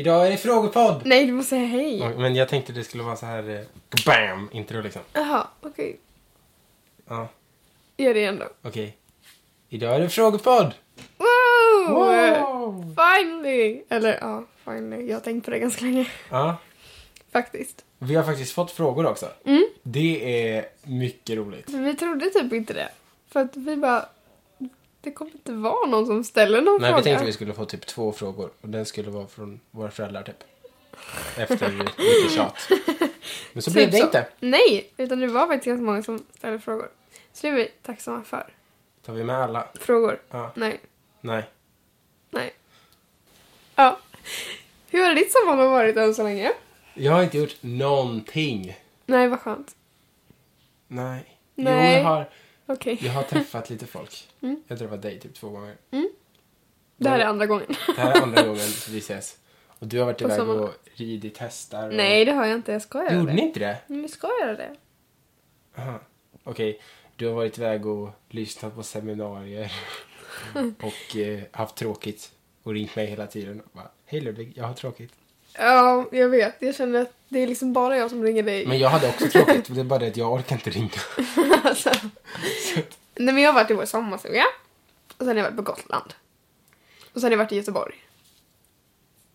Idag är det frågepodd! Nej, du måste säga hej. Men jag tänkte det skulle vara så här eh, BAM! Intro liksom. Jaha, okej. Ja, Gör det igen då. okej. Idag är det frågepodd! Wow! Wow! Finally! Eller ja, finally. Jag har tänkt på det ganska länge. Ja, Faktiskt. vi har faktiskt fått frågor också. Mm. Det är mycket roligt. Vi trodde typ inte det. För att vi bara... Det kommer inte vara någon som ställer någon Nej, fråga. vi tänkte vi skulle få typ två frågor. Och den skulle vara från våra föräldrar typ. Efter lite tjat. Men så Typ blev det så. inte. Nej, utan det var faktiskt ganska många som ställde frågor. Så det är vi tacksamma för. Tar vi med alla? Frågor? Ja. Nej. Nej. Nej. Ja. Hur har ditt sommarlov varit än så länge? Jag har inte gjort någonting. Nej, vad skönt. Nej. Nej. Jo, jag har, Okej. jag har träffat lite folk. Mm. Jag har träffat dig typ två gånger. Det här är andra gången. Det här är andra gången vi ses. Och du har varit På iväg sommaren. och ridit hästar. Och... Nej, det har jag inte. Jag ska göra Gjorde det. ni inte det? Men vi ska göra det. Aha. Okej, du har varit iväg och lyssnat på seminarier. och eh, haft tråkigt. Och ringt mig hela tiden. Och bara, Hej Ludvig, jag har tråkigt. Ja, jag vet. Jag känner att det är liksom bara jag som ringer dig. Men jag hade också tråkigt. Det är bara det att jag orkar inte ringa. alltså. Nej, men jag har varit i vår sommarstuga. Och sen har jag varit på Gotland. Och sen har jag varit i Göteborg.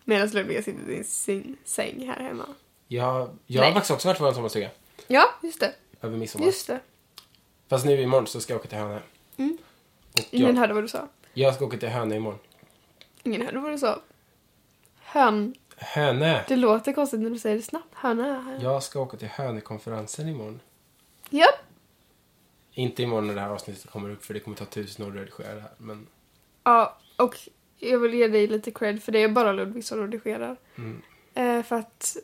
Medan Ludvig sitter i sin säng här hemma. Jag, jag har Nej. faktiskt också varit på vår sommarstuga. Ja, just det. Över midsommar. Just det. Fast nu imorgon så ska jag åka till Hönö. Mm. Och Ingen jag, hörde vad du sa. jag ska åka till Hönö imorgon. Ingen hörde vad du sa. Hön. Hönö! Det låter konstigt när du säger det snabbt. Hönö. Jag ska åka till Hönökonferensen imorgon. Ja. Inte imorgon när det här avsnittet kommer upp för det kommer ta tusen år att redigera det här. Men Ja, och jag vill ge dig lite cred för det är bara Ludvig som redigerar. Mm. Eh, för att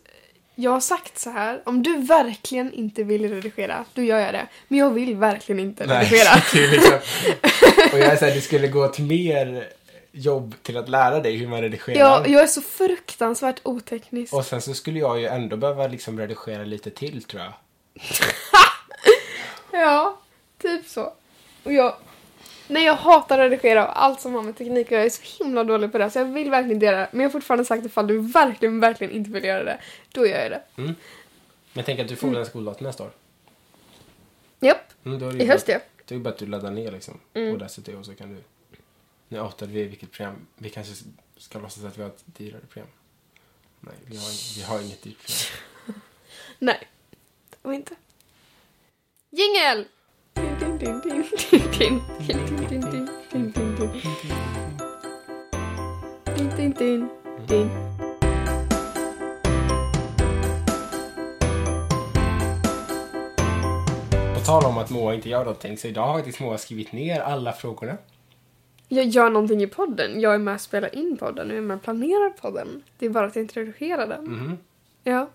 jag har sagt så här, om du verkligen inte vill redigera, då gör jag det. Men jag vill verkligen inte redigera. är liksom, och jag är såhär, det skulle gå till mer jobb till att lära dig hur man redigerar. Jag, jag är så fruktansvärt oteknisk. Och sen så skulle jag ju ändå behöva liksom redigera lite till tror jag. Ja, typ så. Och jag... Nej, jag hatar att redigera och allt som har med teknik göra. Jag är så himla dålig på det, så jag vill verkligen inte göra det. Men jag har fortfarande sagt ifall du verkligen, verkligen inte vill göra det, då gör jag det. Men tänk att du får Mm. en skoldator nästa år. Japp, Mm, då är det ju i höst ja. Det är ju bara att du laddar ner liksom. Mm. Audacity och så kan du... Nu outade vi vilket program. Vi kanske ska låtsas att vi har ett dyrare program. Nej, vi har, vi har inget dyrt program. Nej, det har vi inte. Jingel! På tal om att Moa inte gör någonting så idag har faktiskt Moa skrivit ner alla frågorna. Jag gör någonting i podden. Jag är med och spelar in podden jag är med och planerar podden. Det är bara att jag inte redigerar den. Mhm. Ja.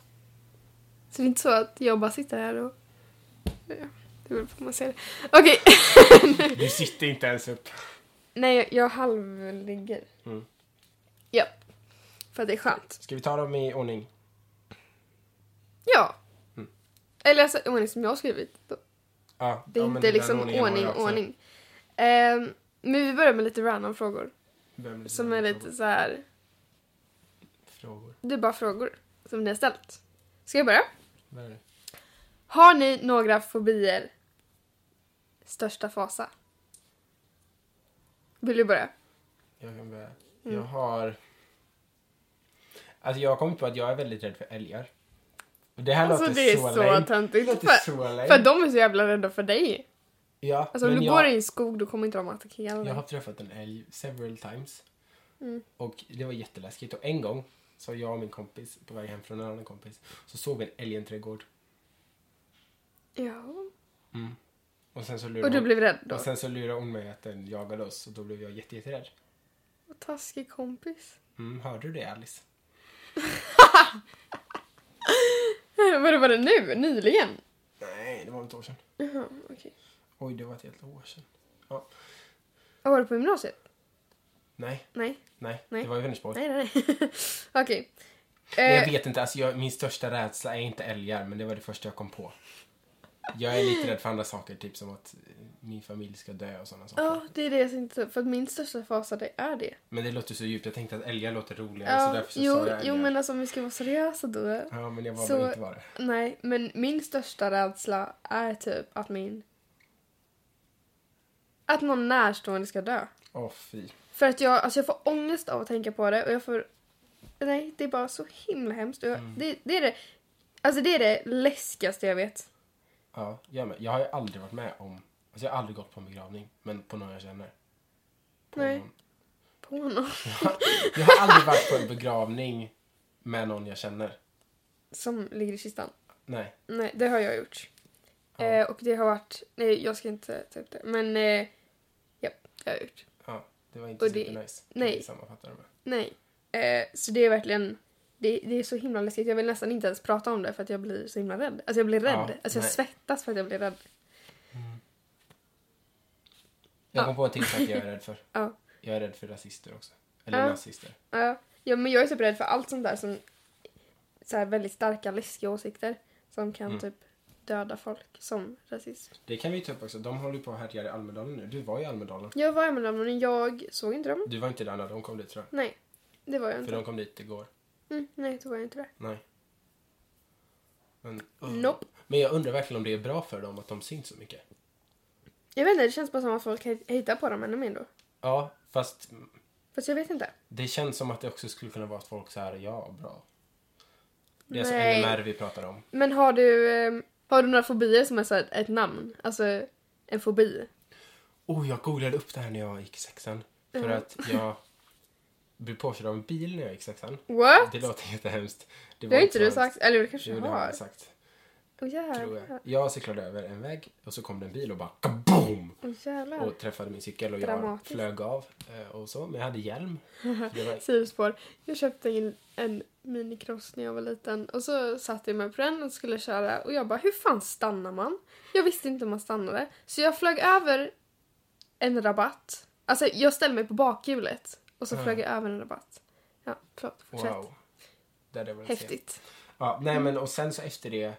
Så det är inte så att jag bara sitter här och... Ja, det beror på hur man ser det. Okej. Du sitter inte ens upp. Nej, jag- jag halvligger. Mm. Ja. För att det är skönt. Ska vi ta dem i ordning? Ja. Mm. Eller alltså ordning som jag har skrivit. Ja, Det är ja, inte liksom ordning, också. ordning. Ehm, men vi börjar med lite random frågor. Vem Som är lite så här. Frågor. Det är bara frågor som ni har ställt. Ska jag börja? Det? Har ni några fobier? Största fasa? Vill du börja? Jag kan börja. Mm. Jag har... Alltså jag har kommit på att jag är väldigt rädd för älgar. Det här Alltså låter det är så så töntigt. För, för de är så jävla rädda för dig. Ja, Alltså om du jag, går i en skog då kommer inte de attackera jag dig. har träffat en älg several times. Mm. Och det var jätteläskigt. Och en gång så jag och min kompis på väg hem från en annan kompis så såg vi en älg i en trädgård. Ja. Och sen så Och du hon, blev rädd då? och sen så lurade hon mig att den jagade oss och då blev jag jätte, jätterädd. Vad taskig kompis. Mm, hörde du det Alice? Vad var det nu? Nyligen? Nej, det var ett år sedan. Jaha, okej. Oj, det var ett helt år sedan. Ja. Var du på gymnasiet? Nej, Nej. nej, Nej. det var i Vänersborg. Nej, nej, nej. Okej. Men jag Eh, vet inte, alltså jag, min största rädsla är inte älgar, men det var det första jag kom på. Jag är lite rädd för andra saker, typ som att min familj ska dö och sådana saker. Ja, det är det jag tänkte. För att min största fasa det är det. Men det låter så djupt. Jag tänkte att älgar låter roligare så Ja, därför så jo, sa jag älgar. jo, men alltså om vi ska vara seriösa då. Ja, men jag var Så- inte vara det. Nej, men min största rädsla är typ att min... Att någon närstående ska dö. Åh, fy. För att jag, alltså jag får ångest av att tänka på det och jag får... Nej, det är bara så himla hemskt. Jag, Mm. det, det är det... Alltså det är det läskigaste jag vet. Ja, jag med. Jag har ju aldrig varit med om... Alltså jag har aldrig gått på en begravning, men på någon jag känner. På Nej. Någon. På honom. Jag har aldrig varit på en begravning med någon jag känner. Som ligger i kistan. Nej. Nej, det har jag gjort. Ja. Eh, och det har varit... Nej, jag ska inte ta upp det. Men... Eh, ja, det har jag gjort. Ja, det var inte Och det- supernice. nej. Sammanfattar det med. Nej. Eh, så det är verkligen... Det, det är så himla läskigt. Jag vill nästan inte ens prata om det för att jag blir så himla rädd. Alltså jag blir rädd. Ja, alltså jag nej. svettas för att jag blir rädd. Jag Ja. kom på en till sak jag är rädd för. Ja. Jag är rädd för rasister också. Eller Ja. nazister. Ja, ja, men jag är typ rädd för allt sånt där som så här väldigt starka, läskiga åsikter som kan Mm. typ döda folk som rasism. Det kan vi ta upp också. De håller ju på och härjar i Almedalen nu. Du var i Almedalen. Jag var i Almedalen men jag såg inte dem. Du var inte där när de kom dit tror jag. Nej, det var jag För inte. de kom dit igår. Mm, nej, då var jag inte där. Nej. Men, Nope. men jag undrar verkligen om det är bra för dem att de syns så mycket. Jag vet inte, det känns bara som att folk hittar på dem ännu mer då. Ja, fast Fast jag vet inte. det känns som att det också skulle kunna vara att folk så här, ja, bra. Det är alltså Nej. NMR vi pratar om. Men har du, eh, har du några fobier som är så här ett namn? Alltså en fobi? Oh, jag googlade upp det här när jag gick i sexan. För Mhm. att jag blev påkörd av en bil när jag gick i sexan. What? Det låter jättehemskt. Det har inte du sagt. Eller det kanske du det har har. jag sagt. Åh Tror jag. Jag cyklade över en väg och så kom det en bil och bara kaboom! Jävlar. Och träffade min cykel och jag Dramatiskt. flög av eh, och så. Men jag hade hjälm. Var, Sidospår. Jag köpte en, en minicross när jag var liten och så satte jag mig på den och skulle köra och jag bara hur fan stannar man? Jag visste inte hur man stannade. Så jag flög över en rabatt. Alltså jag ställde mig på bakhjulet och så Ja. flög jag över en rabatt. Ja, förlåt. Fortsätt. wow. Det jag. Häftigt. Ja, nej men och sen så efter det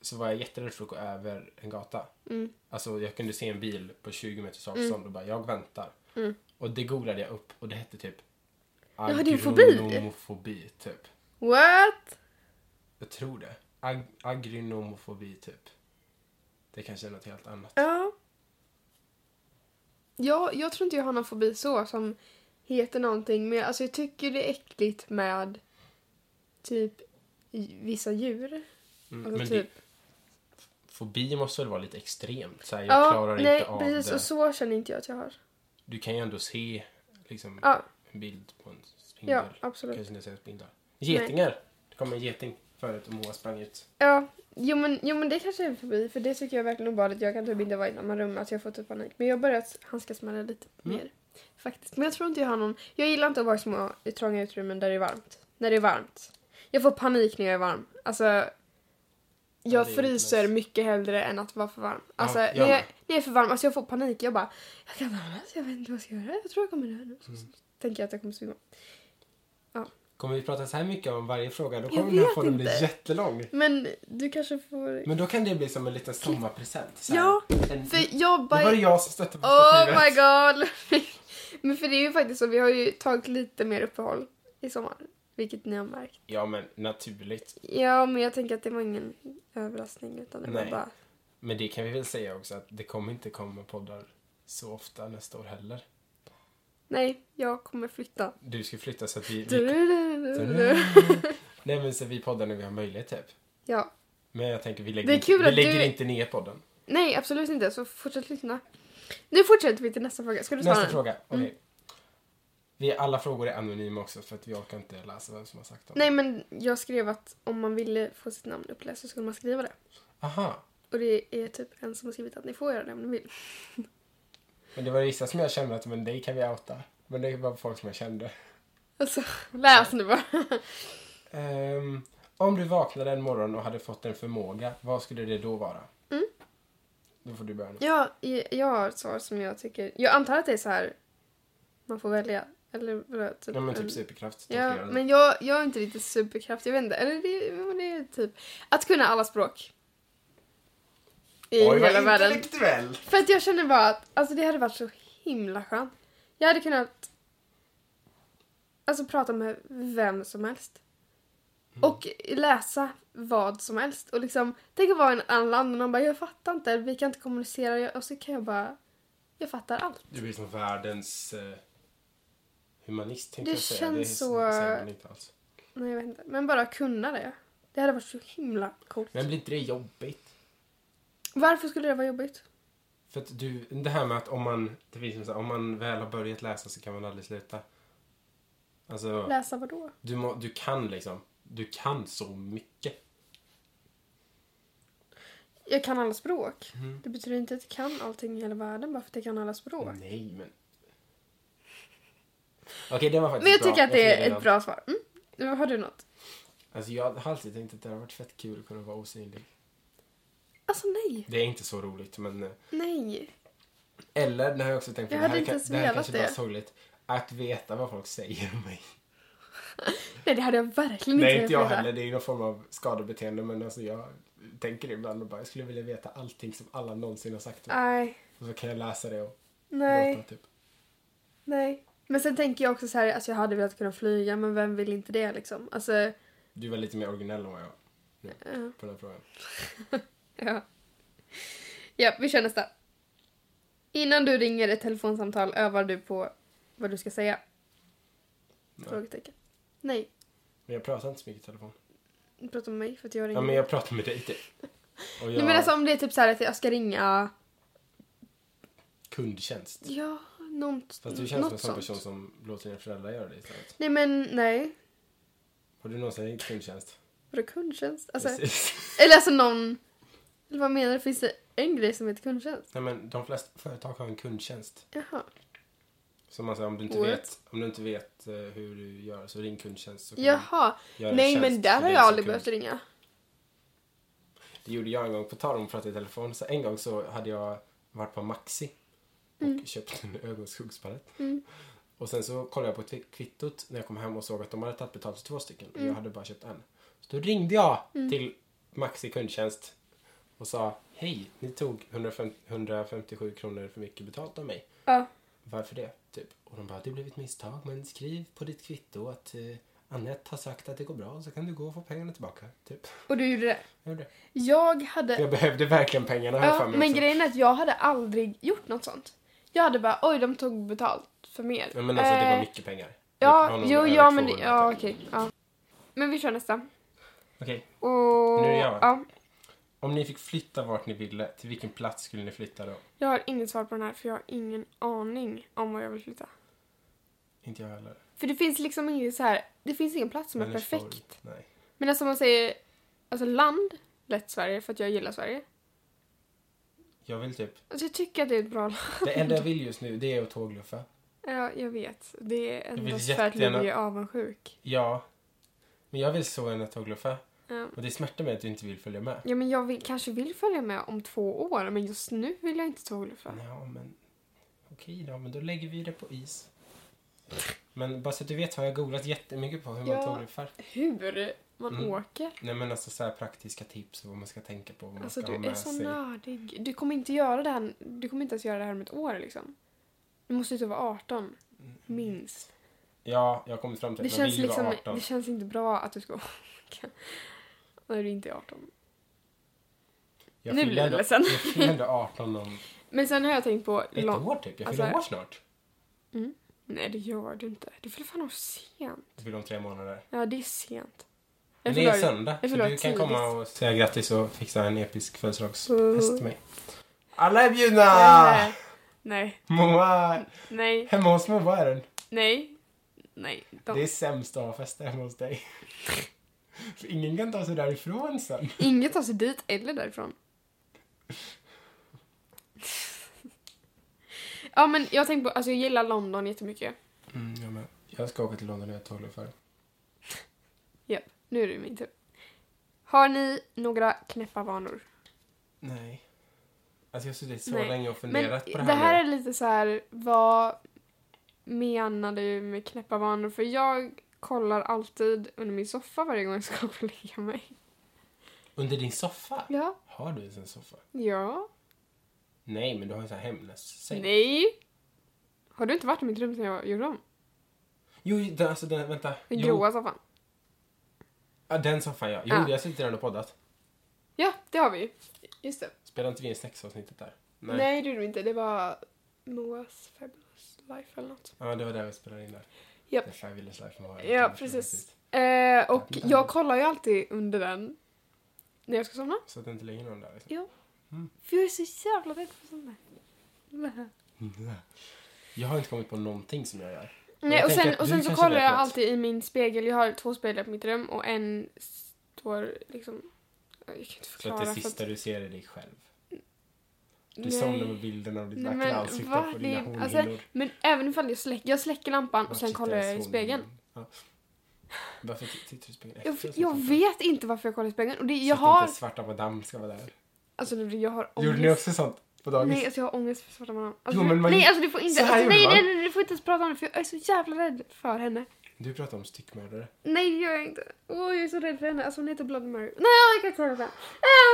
så var jag jätterädd för att gå över en gata. Mm. Alltså jag kunde se en bil på 20 meters avstånd och bara jag väntar. Mm. Och det googlade jag upp och det hette typ Ja, det är en fobi. agronomofobi typ. What? Jag tror det. Ag agronomofobi typ. Det kanske är något helt annat. Ja. Ja, jag tror inte jag har någon fobi så som heter någonting. Men alltså jag tycker det är äckligt med typ vissa djur. Mm, Alltså typ. Fobi måste väl vara lite extremt? Så här, jag klarar nej, inte av precis. det. Och så känner inte jag att jag har. Du kan ju ändå se liksom, Ja, en bild på en spindel. ja absolut. Kanske inte säga. Getingar! Det kom en geting förut och Moa sprang ut. Ja, jo men, jo men det kanske är fobi. För det tycker jag är verkligen obehagligt. Jag kan typ inte vara i samma rum. Att jag får typ panik. Men jag har börjat handskas med det lite Mm. mer. Faktiskt. Men jag tror inte jag har någon. Jag gillar inte att vara i små trånga utrymmen där det är varmt. När det är varmt. Jag får panik när jag är varm. Alltså. Jag det fryser mycket hellre än att vara för varm. Alltså jag när, jag, med. när jag är för varm, alltså jag får panik. Jag bara, jag kan andas, jag vet inte vad jag ska göra. Jag tror jag kommer dö nu. Mm. tänker jag att jag kommer svimma. Kommer vi prata så här mycket om varje fråga då Jag kommer den här podden bli jättelång. Men du kanske får... Men då kan det bli som en liten sommarpresent. Ja, En, För jag bara... var det jag som stötte på Oh stativet. my god! men för det är ju faktiskt så, vi har ju tagit lite mer uppehåll i sommar. Vilket ni har märkt. Ja men naturligt. Ja, men jag tänker att det var ingen överraskning utan det var Nej. bara... Men det kan vi väl säga också att det kommer inte komma poddar så ofta nästa år heller. Nej, jag kommer flytta. Du ska flytta så att vi... Vi. Nej men så vi poddar när vi har möjlighet typ. Ja. Men jag tänker vi lägger, kul vi lägger du- inte ner podden. Nej, absolut inte. Så fortsätt lyssna. Nu fortsätter vi till nästa fråga. Ska du svara? Nästa den? fråga. Okej. Mm. Vi, alla frågor är anonyma också för att vi orkar inte läsa vem som har sagt dem. Nej, men jag skrev att om man ville få sitt namn uppläst så skulle man skriva det. Aha. Och det är typ en som har skrivit att ni får göra det om ni vill. Men det var vissa som jag kände att men dig kan vi outa. Men det var folk som jag kände. Alltså, läs nu bara. Ehm, om du vaknade en morgon och hade fått en förmåga, vad skulle det då vara? Mm. Då får du börja nu. Ja, jag jag har ett svar som jag tycker... Jag antar att det är så här... Man får välja. Eller vadå, typ, Ja men en- typ superkraft. Ja, tolkar men jag, jag är inte riktigt superkraft. Jag vet inte. Eller det, det är typ... Att kunna alla språk. i Oj, hela världen. För att jag känner bara att alltså det hade varit så himla skönt. Jag hade kunnat alltså prata med vem som helst. Mm. Och läsa vad som helst. Och liksom, tänk att vara i en annan land och någon bara jag fattar inte, vi kan inte kommunicera. Och så kan jag bara, jag fattar allt. Du blir som världens eh, humanist tänkte Det jag säga. känns det så- säger man inte alls. Nej jag vet inte, men bara kunna det. Det hade varit så himla coolt. Men blir inte det jobbigt? Varför skulle det vara jobbigt? För att du, det här med att om man, det finns så här, om man väl har börjat läsa så kan man aldrig sluta. Alltså, Läsa vad då? du, må, du kan liksom, du kan så mycket. Jag kan alla språk. Mm. Det betyder inte att jag kan allting i hela världen bara för att jag kan alla språk. Nej, men... Okej, det var faktiskt Men jag bra. tycker att det är ett bra svar. Mm. Har du något? Alltså jag har alltid tänkt att det har varit fett kul att kunna vara osynlig. Alltså nej. Det är inte så roligt, men... eh, Nej. Eller, det har jag också tänkt på, Jag det hade här, inte kan, det här kanske bara det. sorgligt. Att veta vad folk säger om mig. Nej, det hade jag verkligen Nej, inte inte jag heller. Det är någon form av skadebeteende, men alltså jag tänker ibland och bara, jag skulle vilja veta allting som alla någonsin har sagt. Nej. Och så kan jag läsa det och Nej. låta typ. Nej. Men sen tänker jag också så här, alltså jag hade velat kunna flyga, men vem vill inte det liksom? Alltså, Du var lite mer originell än vad jag nu, ja. på den här frågan. Ja. Ja, vi kör nästa. Innan du ringer ett telefonsamtal övar du på vad du ska säga? Nej. Frågetecken. Nej. Men jag pratar inte så mycket i telefon. Prata med mig för att jag ringer. Ja, men jag pratar med dig typ. Och jag Nej men alltså om det är typ så här att jag ska ringa, kundtjänst. ja, något, Fast du känns som en sån sånt. person som låter dina föräldrar göra det istället. Nej men nej. Har du någonsin ringt kundtjänst? Vadå kundtjänst? Alltså, eller alltså någon... Eller vad menar du? Finns det en grej som heter kundtjänst? Nej men de flesta företag har en kundtjänst. Jaha. Så man säger om du inte What? vet, om du inte vet eh, hur du gör så ring kundtjänst. Så Jaha. Nej men där har jag som aldrig behövt ringa. Det gjorde jag en gång. På tal om att prata i telefon. Så en gång så hade jag varit på Maxi och Mm. köpt en ögonskuggspalett. Mm. Och sen så kollade jag på kvi- kvittot när jag kom hem och såg att de hade tagit betalt för två stycken. Och Mm. jag hade bara köpt en. Så då ringde jag till Maxi kundtjänst och sa Hej, ni tog 150, 157 kronor för mycket betalt av mig. Ja. Varför det? Typ. Och de bara, det blev ett misstag men skriv på ditt kvitto att eh, Annette har sagt att det går bra så kan du gå och få pengarna tillbaka. Typ. Och du gjorde det. Jag gjorde det. Jag hade... Jag behövde verkligen pengarna har jag för Ja, mig men också. grejen är att jag hade aldrig gjort något sånt. Jag hade bara, oj de tog betalt för mer. Ja, men alltså det var Eh, mycket pengar. Ja, jo, ja men det, 200 ja okej. ja. Men vi kör nästa. Okej. Och... Nu är jag, va? Ja. Om ni fick flytta vart ni ville, till vilken plats skulle ni flytta då? Jag har inget svar på den här för jag har ingen aning om var jag vill flytta. Inte jag heller. För det finns liksom inget så här, det finns ingen plats som är perfekt. Nej. Men alltså om man säger, alltså land, lätt Sverige för att jag gillar Sverige. Jag vill typ, Alltså jag tycker att det är ett bra land. det enda jag vill just nu det är att tågluffa. Ja, jag vet. Det är endast för att jättegärna- bli avundsjuk. Ja. Men jag vill så gärna tågluffa. Ja. Och det smärtar mig att du inte vill följa med. Ja, men jag vill, kanske vill följa med om två år, men just nu vill jag inte tågluffa. Ja, men okej då, men då lägger vi det på is. Men bara så att du vet har jag googlat jättemycket på hur man Ja. tågluffar. Hur man Mm. åker? Nej men alltså så praktiska tips vad man ska tänka på. Vad man Alltså ska du ha är med så sig. nördig. Du kommer inte göra det här, du kommer inte ens göra det här om ett år liksom. Du måste ju typ vara 18. Minst. Ja, jag har kommit fram till Det man känns, liksom, vara 18. det känns inte bra att du ska åka. När du inte är 18. Jag Nu blir ändå- ledsen. Jag fyller ändå 18 om Men sen har jag tänkt på... ett lång- år typ. Jag Alltså- fyller år snart. Mm. Nej, det gör du inte. Du fyller fan år sent. Jag fyller om tre månader. Ja, det är sent. Men Jag det är söndag. jag Så du kan komma och säga grattis och fixa en episk födelsedagsfest Mm. till mig. Alla är bjudna! Nej. Nej. Moa! Nej. Hemma hos Moa är den. Nej. Nej. De... Det är sämst att ha fester hemma hos dig. För ingen kan ta sig därifrån sen. Ingen tar sig dit eller därifrån. ja, men jag tänkte på... Alltså jag gillar London jättemycket. Mm, jag, med. jag ska åka till London och göra tågluffar. Japp, nu är det min tur. Har ni några knäppa vanor? Nej. Alltså jag har suttit så Nej. länge och Men funderat på det här, det här nu. är lite så här, vad menar du med knäppa vanor? För jag kollar alltid under min soffa varje gång jag ska gå och lägga mig. Under din soffa? Ja. Har du ens en soffa? Ja. Nej, men du har en sån här hemnässäng. Nej. Har du inte varit i mitt rum sen jag gjorde dem? Jo, den, alltså den, vänta. Den Jo. gråa soffan. Ja, den soffan ja. Jo, Ja. jag i den och poddat. Ja, det har vi ju. Just det. Spelade inte vi in sexavsnittet där? Nej. det gjorde vi inte. Det var Moas Fabulous Life eller något. Ja, det var där vi spelade in där. Japp. The Fabulous Life var Ja, precis. Eh, och jag kollar ju alltid under den när jag ska somna. Så att det inte ligger någon där liksom. Ja. Mm. För jag är så jävla rädd för sånt där. Jag har inte kommit på någonting som jag gör. Nej, och sen, att och sen så kollar jag alltid i min spegel. Jag har två speglar på mitt rum och en står liksom... Jag kan inte Så att förklara. det för sista att- du ser är dig själv. Du Nej. somnar med bilden av ditt vackra ansikte va? på dina alltså, hornhinnor. Men även ifall jag släcker, jag släcker lampan och sen kollar jag i spegeln. Ja. Varför tittar du i spegeln Jag, jag vet inte varför jag kollar i spegeln. Och det, jag Så att har... inte svarta madame ska vara där. Alltså jag har ångest. Gjorde ni också sånt på dagis? Nej, alltså jag har ångest för svarta madam. Alltså, Jo, men man- nej, alltså du får inte... Alltså, nej, nej, man. nej, du får inte ens prata om det för jag är så jävla rädd för henne. Du pratar om styckmördare. Nej, det gör jag inte. Åh, jag är så rädd för henne. Alltså hon heter Bloody Mary. Nej, jag kan inte prata om det.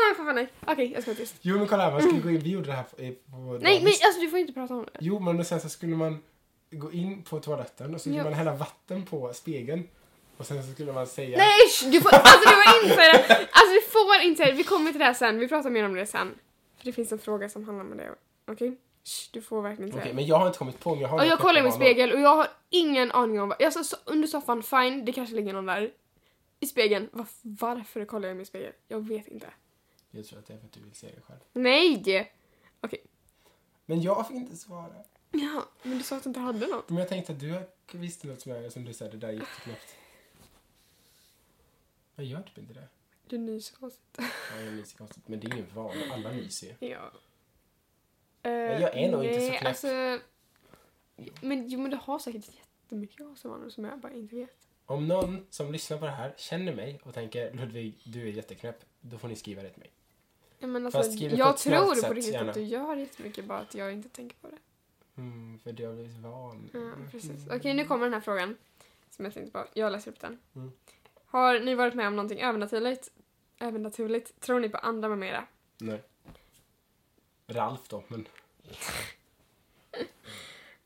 Nej, fan nej. Okej, jag ska vara tyst. Jo men kolla här, man skulle gå in, vi gjorde det här på, på Nej, nej, alltså du får inte prata om det. Jo men sen så skulle man gå in på toaletten och så skulle Ja. man hälla vatten på spegeln. Och sen så skulle man säga... Nej, du får, alltså du får inte säga det. Alltså du får inte säga det. Vi kommer till det här sen. Vi pratar mer om det sen. För det finns en fråga som handlar om det. Okej? Sh, Du får verkligen Okej, säga det. men jag har inte kommit på om jag har Och jag kollar i min spegel och jag har ingen aning om vad... Jag sa så, under soffan, fine, det kanske ligger någon där. I spegeln, var, varför kollar jag i min spegel? Jag vet inte. Jag tror att det är för att du vill se dig själv. Nej! Okej. Men jag fick inte svara. Ja, men du sa att du inte hade något. Men jag tänkte att du visste något som, jag, som du sa, det där är jätteknäppt. Jag gör typ inte det. Du nyser konstigt. Ja, jag nyser konstigt. Men det är ingen vana, alla nyser ju. Ja. Men jag är nog inte så knäpp. Alltså, men, jo, men du har säkert jättemycket asvanor som jag bara inte vet. Om någon som lyssnar på det här känner mig och tänker Ludvig, du är jätteknäpp, då får ni skriva det till mig. Ja, men alltså, Fast skriv det på jag snällt tror på riktigt gärna. att du gör jättemycket, bara att jag inte tänker på det. Mm, för du har blivit van. Ja, precis. Okej, nu kommer den här frågan. Som jag tänkte på. Jag läser upp den. Mm. Har ni varit med om någonting övernaturligt? Övernaturligt? Tror ni på andra med mera? Nej. Ralf då, men...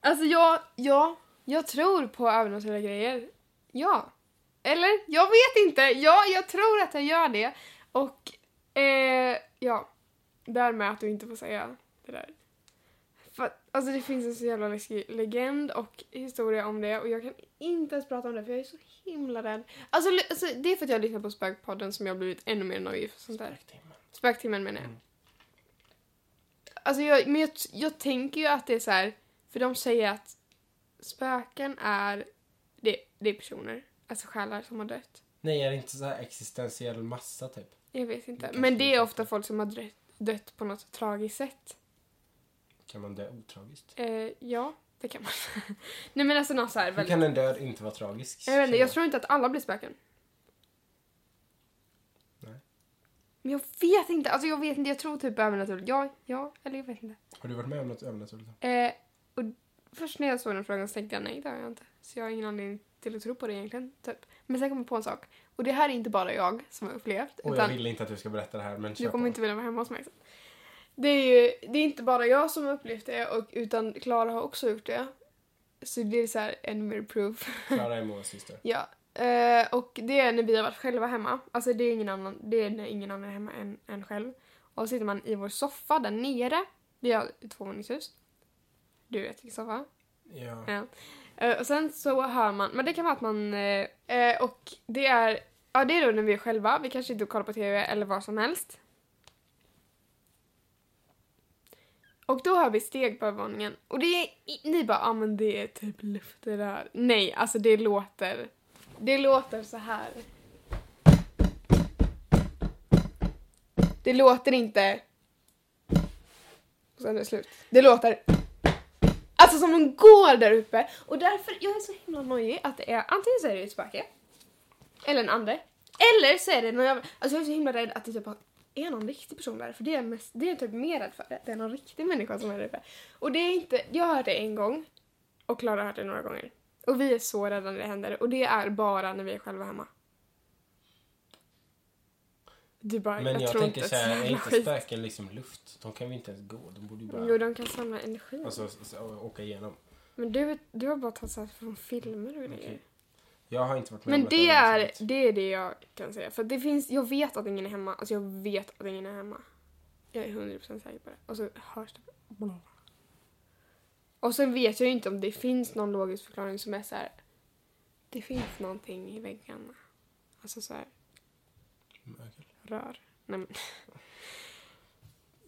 Alltså jag, ja, jag tror på övernaturliga grejer. Ja. Eller? Jag vet inte. Ja, jag tror att jag gör det. Och, eh, ja. Därmed att du inte får säga det där. För, alltså det finns en så jävla läskig legend och historia om det och jag kan inte ens prata om det för jag är så himla rädd. Alltså, alltså det är för att jag har lyssnat på Spökpodden som jag har blivit ännu mer nojig för sånt där. Spöktimmen. Spöktimmen menar jag. Mm. Alltså jag, men jag, jag tänker ju att det är så här, för de säger att spöken är, det, det är personer, alltså själar som har dött. Nej, är det inte så här existentiell massa typ? Jag vet inte. Men det är inte. ofta folk som har dött, dött på något tragiskt sätt. Kan man dö otragiskt? Eh, ja, det kan man. Nej men alltså något så här Hur väldigt... kan en död inte vara tragisk? Jag vet inte, jag tror inte att alla blir spöken. Nej. Men jag vet inte, alltså jag vet inte, jag tror typ övernaturligt. Ja, ja, eller jag vet inte. Har du varit med om något övernaturligt? Eh, och först när jag såg den frågan så tänkte jag nej, det har jag inte. Så jag har ingen anledning till att tro på det egentligen. Typ. Men sen kom jag på en sak. Och det här är inte bara jag som har upplevt. Och jag utan vill inte att du ska berätta det här, men du kommer på. inte vilja vara hemma hos mig sen. Det är ju det är inte bara jag som har upplevt det, och, utan Klara har också gjort det. Så det är så här ännu mer proof. Klara är Moas syster. ja. Eh, och det är när vi har varit själva hemma. Alltså det är ingen annan, det är när ingen annan är hemma än, än själv. Och så sitter man i vår soffa där nere. Vi har ett tvåvåningshus. Du vet vilken soffa? Ja. Ja. Eh, och sen så hör man, men det kan vara att man, eh, eh, och det är, ja det är då när vi är själva, vi kanske inte kollar på TV eller vad som helst. Och då hör vi steg på övervåningen. Och det är, ni bara, ja ah, men det är typ luft det där. Nej, alltså det låter, det låter så här. Det låter inte... Och sen är det slut. Det låter... Alltså som de går där uppe. Och därför, jag är så himla nojig att det är, antingen så är det ett spöke. Eller en ande. Eller så är det någon jävla, alltså jag är så himla rädd att det typ har är någon riktig person där. För det är, jag mest, det är jag typ mer rädd för. Det är någon riktig människa som är där uppe. Och det är inte, jag har hört det en gång. Och Klara har hört det några gånger. Och vi är så rädda när det händer. Och det är bara när vi är själva hemma. Du bara, Men jag, tror tänker inte så här, att är inte spöken liksom luft? De kan ju inte ens gå. De borde ju bara Jo, de kan samla energi. alltså, så, så, åka igenom. Men du, du har bara tagit så här från filmer och grejer. Okej. Jag har inte varit med Men om att det jag är, det är det jag kan säga. För det finns, jag vet att ingen är hemma. Alltså jag vet att ingen är hemma. Jag är 100% säker på det. Och så hörs det. Och sen vet jag ju inte om det finns någon logisk förklaring som är så här. Det finns någonting i väggarna. Alltså så här Mögel. rör. Nej, men.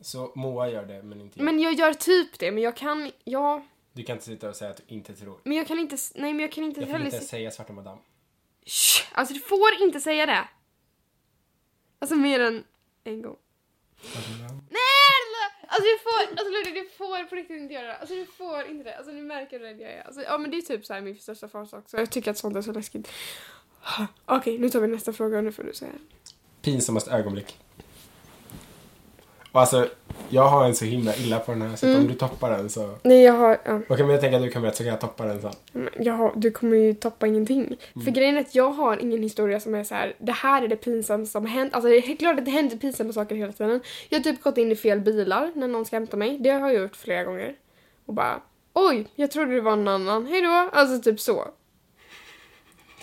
Så Moa gör det, men inte jag. men jag gör typ det. Men jag kan, ja. Du kan inte sitta och säga att du inte tror. Men jag kan inte, nej men jag kan inte Jag heller inte se- ens säga Svarta Madame. Shh! Alltså du får inte säga det! Alltså mer än en gång. Nej! Alltså du får, alltså Ludvig, du får på riktigt inte göra det. Alltså du får inte det. Alltså nu märker du hur rädd jag är. Alltså, ja men det är typ så här min största fas också. Jag tycker att sånt är så läskigt. Okej, nu tar vi nästa fråga och nu får du säga. Pinsammaste ögonblick. Och alltså, jag har en så himla illa på den här, så att Mm. om du toppar den så... Nej jag har, ja. Okej, men jag tänker att du kan berätta så kan jag toppa den sen. Men Jag har, du kommer ju toppa ingenting. För Mm. grejen är att jag har ingen historia som är så här. det här är det pinsamma som har hänt. Alltså det är klart att det händer pinsamma saker hela tiden. Jag har typ gått in i fel bilar när någon ska hämta mig. Det har jag gjort flera gånger. Och bara, oj, jag trodde det var någon annan, hejdå. Alltså typ så.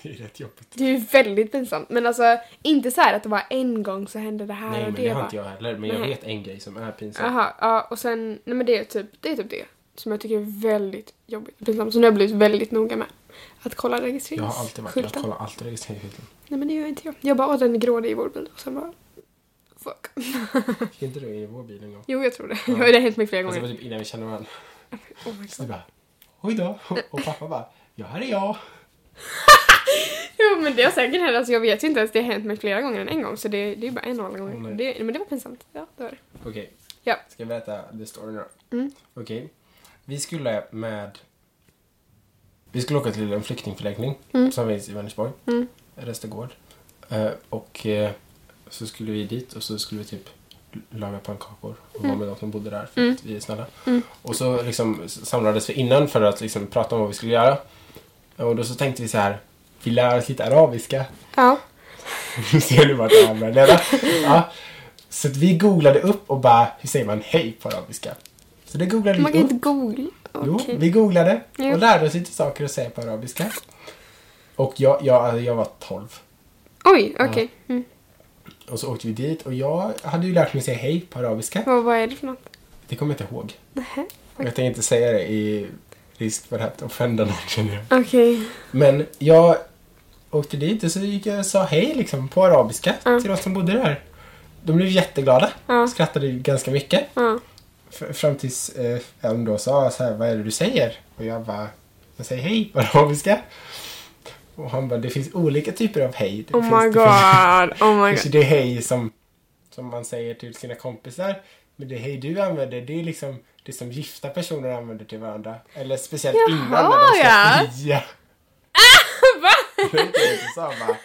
Det är rätt jobbigt. Det är väldigt pinsamt. Men alltså, inte så här att det var en gång så hände det här Nej, och men det. det har bara- inte jag heller. Men jag Nej. vet en grej som är pinsam. Jaha, ja och sen, nej men det är typ det, är typ det som jag tycker är väldigt jobbigt pinsamt. Så nu har jag blivit väldigt noga med att kolla Jag registreringsskylten. har alltid varit jag kollar alltid registreringsskylten. Nej men det gör inte jag. Jag bara, åh den är grå, det är vår bil. Och sen bara, fuck. Gick inte du i vår bil en gång? Jo jag tror det. Ja. Det har hänt mig flera Fast det gånger. var typ innan vi kände varandra. Oh my Så du God. bara, oj då. Och pappa bara, ja här är jag. Jo men det har säkert hänt, alltså jag vet ju inte ens, det har hänt mig flera gånger än en gång. Så det, det är bara en och alla gånger. det, men det var pinsamt. Ja, det var det. Okej. Ja. Ska jag berätta the story nu? Mm. Okej. Vi skulle med... Vi skulle åka till en flyktingförläggning Mm. som finns i Vänersborg. Mm. Restagård. Eh, och eh, så skulle vi dit och så skulle vi typ laga pannkakor och vara med de som bodde där för Mm. att vi är snälla. Mm. Och så liksom samlades vi innan för att liksom prata om vad vi skulle göra. Och då så tänkte vi så här, vi lär oss lite arabiska. Ja. Nu ser du vart det här börjar. Ja. Så att vi googlade upp och bara, hur säger man hej på arabiska? Så det googlade Man vi kan upp. inte googla. Jo, Okej. vi googlade Ja. och lärde oss lite saker att säga på arabiska. Och jag, jag, jag var 12. Oj, okej. Mm. Och så åkte vi dit och jag hade ju lärt mig säga hej på arabiska. Vad, vad är det för något? Det kommer jag inte ihåg. Nähä. Och jag tänker inte säga det i risk för att offenda någon känner jag. Okej. Men jag åkte dit och så gick jag och sa hej liksom på arabiska Ja. till de som bodde där. De blev jätteglada. Ja. Skrattade ganska mycket. F- fram tills eh, en då sa så här, vad är det du säger? Och jag bara, jag säger hej på arabiska. Och han bara, det finns olika typer av hej. Det Oh finns, my god. Oh my finns god. det hej som, som man säger till sina kompisar. Men det hej du använder, det är liksom det som gifta personer använder till varandra. Eller speciellt Jaha, innan när de ska ja. fria. Va? Det var inte bara,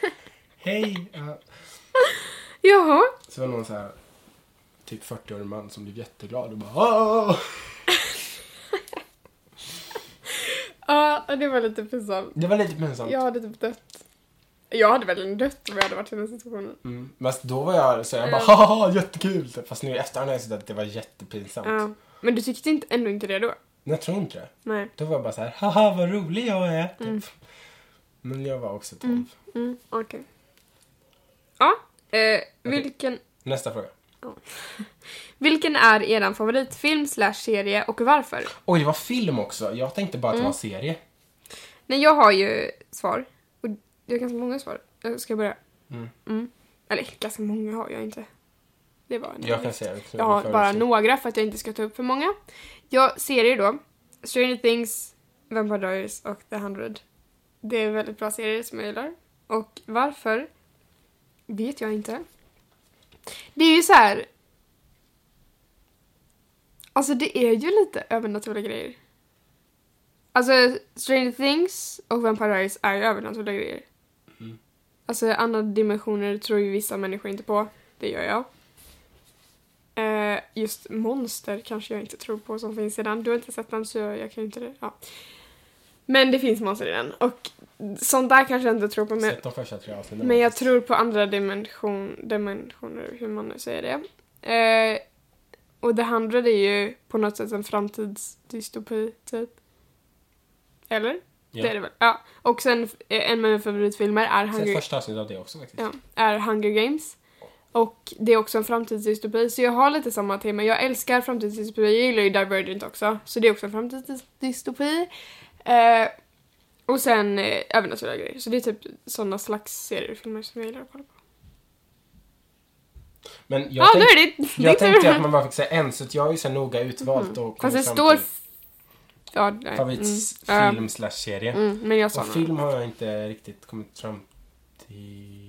hej. Ja. Jaha. Så var det någon så här typ 40-årig man som blev jätteglad och bara Åh! Ja, det var lite pinsamt. Det var lite pinsamt. Jag hade typ dött. Jag hade väl dött om jag hade varit i den situationen. Mm. Men då var jag så jag bara Ja. haha jättekul. Fast nu i efterhand har jag sett att det var jättepinsamt. Ja. Men du tyckte inte, ändå inte det då? Jag tror inte det. Nej. Då var jag bara så här haha vad rolig jag är. Typ. Mm. Men jag var också 12. Mm. Mm, okej. Ja, eh, vilken, Nästa fråga. vilken är eran favoritfilm slash serie och varför? Oj det var film också. Jag tänkte bara att det Mm. var serie. Nej, jag har ju svar. Och det är ganska många svar. Jag ska börja. Mm. Mm. Eller ganska många har jag inte. Det var en Jag kan säga det. Jag har bara några för att jag inte ska ta upp för många. Jag serier då. Stranger Things, Vampire Diaries och The 100. Det är väldigt bra serier som jag gillar. Och varför? Vet jag inte. Det är ju så här. Alltså det är ju lite övernaturliga grejer. Alltså Stranger Things och Vampire Diaries är ju övernaturliga grejer. Mm. Alltså andra dimensioner tror ju vissa människor inte på. Det gör jag. Eh, just monster kanske jag inte tror på som finns i den. Du har inte sett den så jag, jag kan ju inte det. Ja. Men det finns monster i den. Och sånt där kanske jag inte tror på. Men, men jag tror på andra dimension, dimensioner, hur man nu säger det. Eh, och The Hundred är ju på något sätt en framtidsdystopi, typ. Eller? Ja. Det är det väl? Ja. Och sen eh, en av mina favoritfilmer är Hunger, första avsnittet av det också faktiskt. ja, är Hunger Games. Och det är också en framtidsdystopi, så jag har lite samma tema. Jag älskar framtidsdystopi, jag gillar ju Divergent också, så det är också en framtidsdystopi. Eh, och sen eh, övernaturliga grejer, så det är typ sådana slags serier och filmer som jag gillar att kolla på. Men jag, Ja, då tänk, det din jag tänkte att man bara fick säga en, så att jag har ju så noga utvalt och Fast kommit det fram till Ja, nej. Mm. favoritfilm slash serie. Ja, mm, men jag sa Och film har jag inte riktigt kommit fram till.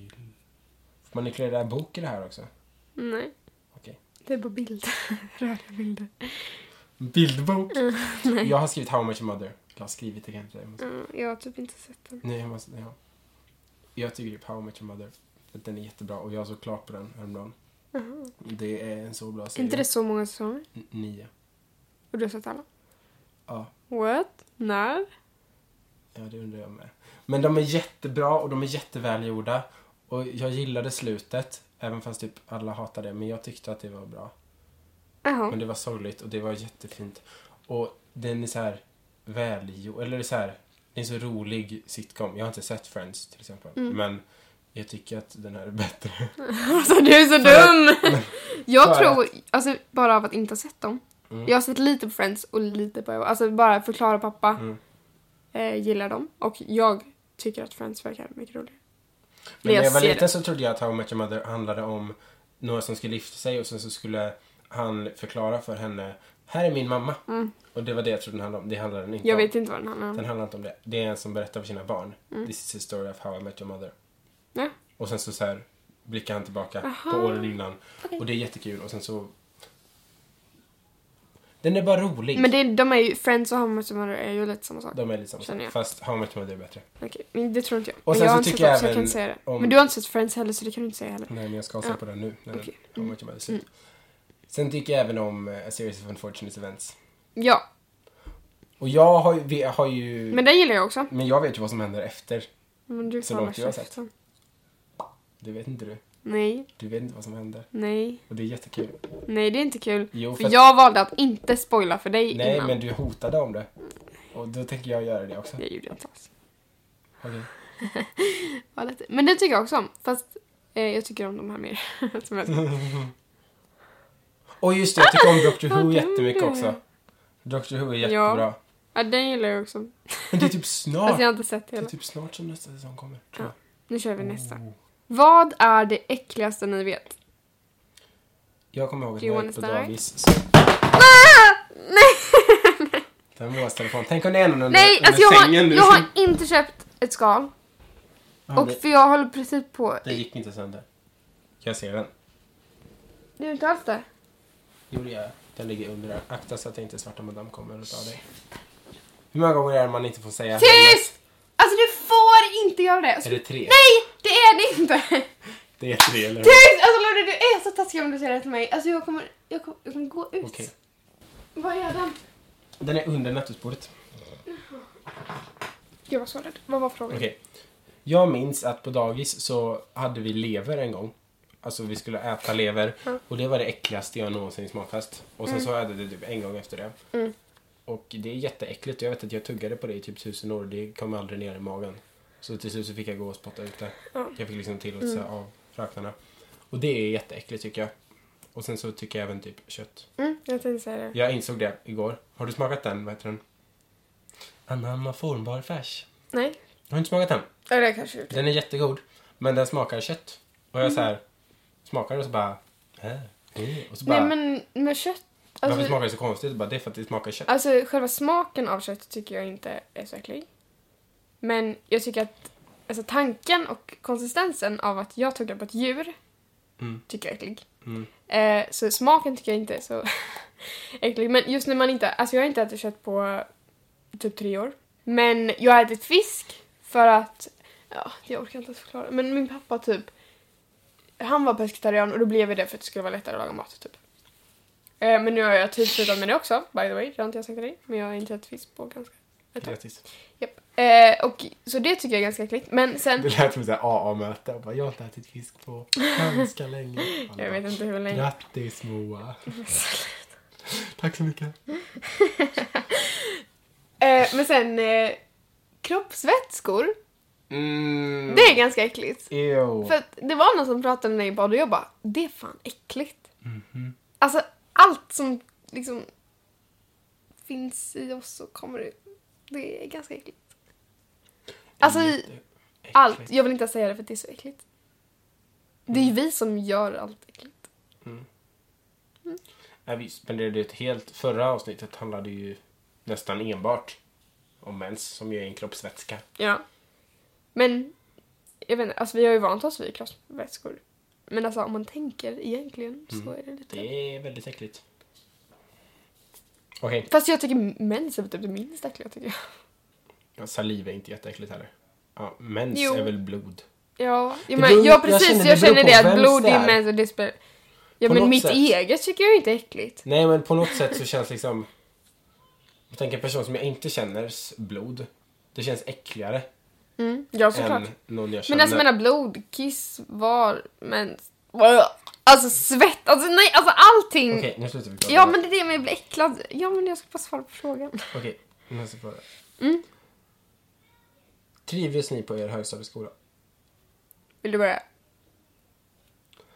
Man inkludera bok i det här också? Nej. Okej. Det är bara bilder. Rörliga bilder. Bildbok? nej. Jag har skrivit How Much Mother. Jag har skrivit det kan jag måste- Ja, jag har typ inte sett den. Nej, jag måste... Ja. Jag tycker typ How Much Mother. För att den är jättebra och jag såg klart på den häromdagen. Jaha. Det är en så bra Är serie. inte det så många säsonger? N- Nio. Och du har sett alla? Ja. What? När? Ja, det undrar jag med. Men de är jättebra och de är jättevälgjorda. Och jag gillade slutet. Även fast typ alla hatade det. Men jag tyckte att det var bra. Jaha. Men det var sorgligt och det var jättefint. Och den är så här välgjord. Eller så här. Det är en så rolig sitcom. Jag har inte sett Friends till exempel. Mm. Men jag tycker att den här är bättre. Alltså du är så dum! Jag tror, alltså bara av att inte ha sett dem. Mm. Jag har sett lite på Friends och lite på Alltså bara förklara pappa. Mm. Eh, gillar dem. Och jag tycker att Friends verkar mycket roligare. Men när jag var liten så trodde jag att How I Met Your Mother handlade om några som skulle gifta sig och sen så skulle han förklara för henne här är min mamma. Mm. Och det var det jag trodde den handlade om. Det handlade den inte Jag om. vet inte vad den handlar om. Den handlar inte om det. Det är en som berättar för sina barn. This is the story of how I met your mother. Ja. Och sen så, så här blickar han tillbaka Aha. på åren innan. Okej. Och det är jättekul. Och sen så... Den är bara rolig. Men det, de är ju, Friends och How Much Mother är ju lite samma sak. De är lite samma sak. jag. Fast How Your Mother är bättre. Okej, men det tror inte jag. Och men sen jag så tycker jag så jag kan även inte säga det. om- Men du har inte sett Friends heller så det kan du inte säga heller. Nej, men jag ska se Ja. på den nu. När Okej. den, How Your Mother slut. Sen tycker jag även om eh, A Series of Unfortunate Events. Ja, Och jag har, vi har ju... Men, men den gillar jag också. jag vet ju vad som händer efter. Men du Så långt jag har sett. Det vet inte du. Nej, Du vet inte vad som händer. nej, Och det är jättekul. nej det är inte kul. Jo, För för att- jag valde att inte spoila för dig Nej, innan. men du hotade om det. Och då tänker jag göra det också. Det gjorde jag inte alls. Okej. Ja, lite. Men det tycker jag också om. Fast eh, jag tycker om de här mer. Som jag Och just det, jag tycker om Doctor Who jättemycket också. Doctor Who är Ja. jättebra. ja, den gillar jag också. Men det är typ snart. jag har inte sett Det är hela. typ snart som nästa säsong kommer. Ja. Nu kör vi nästa. Oh. Vad är det äckligaste ni vet? Jag kommer ihåg att Do you jag gick på wanna start? dagis så... Den Moas telefon. Tänk om det är någon under, Nej, under alltså jag har, sängen nu. jag har inte köpt ett skal. Ja, Och det, för jag håller precis på... den gick inte sönder. Jag ser den. Det är inte alls det. Jo, det gör jag. Den ligger under där. Akta så att inte svarta madam kommer och tar dig. Hur många gånger är det man inte får säga Tyst! Alltså du får inte göra det. Är det tre? Nej, det inte. Det är tre eller hur? Tyst! Alltså Lorde, du är så taskig om du säger det till mig. Alltså jag kommer, jag kommer, jag kommer gå ut. Okej. Vad är den? Den är under nattduksbordet. Jag var så rädd. Vad var frågan? Okej. Jag minns att på dagis så hade vi lever en gång. Alltså vi skulle äta lever. Ja. Och det var det äckligaste jag någonsin smakat. Och sen så hade det typ en gång efter det. Mm. Och det är jätteäckligt. Jag vet att jag tuggade på det i typ tusen år. Det kom aldrig ner i magen. Så till slut så fick jag gå och spotta ut det. Ja. Jag fick liksom tillåtelse av fröknarna. Och det är jätteäckligt tycker jag. Och sen så tycker jag även typ kött. Mm, jag tänkte säga det. Jag insåg det igår. Har du smakat den? Vad heter den? Anamma formbar färs. Nej. Har du inte smakat den? Eller jag kanske det. Den är jättegod. Men den smakar kött. Och jag så här smakar och så bara... Äh, mm. Och så bara... Nej men med kött. Varför Alltså, smakar det så konstigt? Bara, det är för att det smakar kött. alltså själva smaken av kött tycker jag inte är så äcklig. Men jag tycker att alltså, tanken och konsistensen av att jag tuggar på ett djur Mm. tycker jag är äcklig. Mm. Eh, så smaken tycker jag inte är så äcklig. Men just när man inte, alltså jag har inte ätit kött på typ tre år. Men jag har ätit fisk för att, ja, jag orkar inte ens förklara. Men min pappa typ, han var pescetarian och då blev jag det för att det skulle vara lättare att laga mat typ. Eh, men nu har jag typ slutat med det också, by the way. Det har inte jag sagt till dig. Men jag har inte ätit fisk på ganska ett tag. Grattis. Japp. Eh, och, så det tycker jag är ganska äckligt. Men sen... Det lät som ett AA-möte. Jag bara, jag har inte ätit fisk på ganska länge. Alla Jag vet inte hur länge. Grattis Moa. Tack så mycket. Eh, men sen eh, kroppsvätskor. Mm. Det är ganska äckligt. Ew. För att det var någon som pratade med mig i bad och jag bara, det är fan äckligt. Mhm. Alltså allt som liksom finns i oss och kommer ut. Det är ganska äckligt. Alltså allt. Jag vill inte säga det för det är så äckligt. Det är ju vi som gör allt äckligt. Nej, vi spenderade ett helt... Förra avsnittet handlade ju nästan enbart om mens, som ju är en kroppsvätska. Ja. Men, jag vet inte, alltså vi har ju vant oss vid kroppsvätskor. Men alltså om man tänker egentligen så är det lite... Det är väldigt äckligt. Okej, Fast jag tycker mens är typ det minst äckliga tycker jag. Ja, saliv är inte jätteäckligt heller. Ja, mens Jo. är väl blod. Ja, ja, men, beror- ja jag precis. känner Jag det känner det, att blod är. mens och det spelar... Ja På men mitt sätt. eget tycker jag inte är äckligt. Nej, men på något sätt så känns liksom... Jag tänker en person som jag inte känners blod. Det känns äckligare Mm, ja såklart. än någon jag känner. Men alltså jag menar blod, kiss, var, mens... Alltså svett, alltså nej, alltså allting. Okej, nu slutar vi prata. Ja men det är det med att bli äcklad. Ja men jag ska bara svara på frågan. Okej, nästa fråga. Mm. Trivdes ni på er högstadieskola? Vill du börja?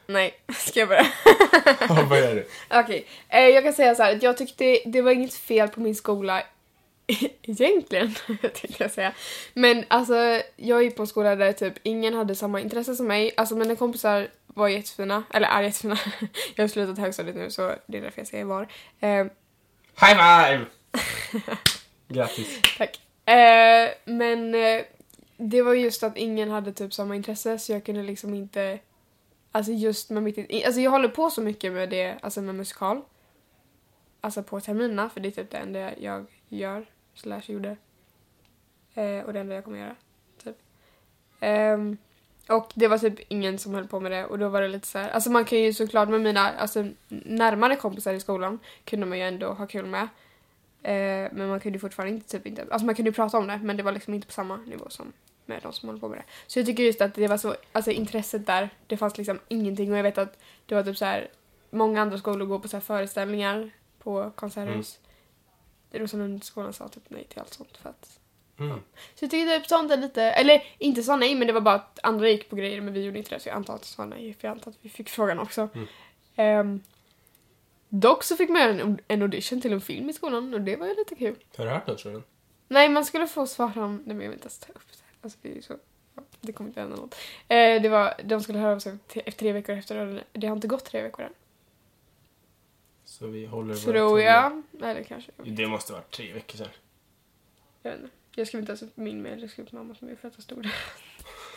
Nej, ska jag börja? Ja, börjar du. Okej, eh, jag kan säga så här att jag tyckte det var inget fel på min skola egentligen, tänkte jag säga. Men alltså, jag gick på en skola där typ ingen hade samma intresse som mig. Alltså mina kompisar var jättefina, eller är jättefina. jag har slutat högstadiet nu så det är därför jag säger var. Eh, High five! Grattis. Tack. Eh, men eh, det var just att ingen hade typ samma intresse så jag kunde liksom inte... Alltså just med mitt... Alltså jag håller på så mycket med det, alltså med musikal. Alltså på terminerna för det är typ det enda jag gör, slash gjorde. Eh, och det enda jag kommer göra, typ. Ehm, och det var typ ingen som höll på med det och då var det lite så här, alltså man kan ju såklart med mina alltså, närmare kompisar i skolan kunde man ju ändå ha kul med. Eh, men man kunde ju fortfarande inte, typ inte, alltså man kunde ju prata om det men det var liksom inte på samma nivå som med de som håller på med det. Så jag tycker just att det var så, alltså intresset där, det fanns liksom ingenting och jag vet att det var typ så här många andra skolor går på så här föreställningar på konserthus. Mm. Rosenlundsskolan sa typ nej till allt sånt för att Mm. så jag tycker typ sånt är lite, eller inte sa nej men det var bara att andra gick på grejer men vi gjorde inte det så jag antar att det sa nej för jag antar att vi fick frågan också. Mm. Ehm, dock så fick man göra en, en audition till en film i skolan och det var ju lite kul. Har du hört något från den? Nej man skulle få svara om, nej men jag vill inte ens ta upp det. Alltså det är ju så, ja, det kommer inte hända något. Eh, det var, de skulle höra av sig tre, tre veckor efter det har inte gått tre veckor än. Så vi håller Tror jag. Eller kanske. Det måste vara tre veckor sedan. Jag vet inte. Jag skrev inte ens upp min mail, jag skrev upp mamma som är för att det stod där.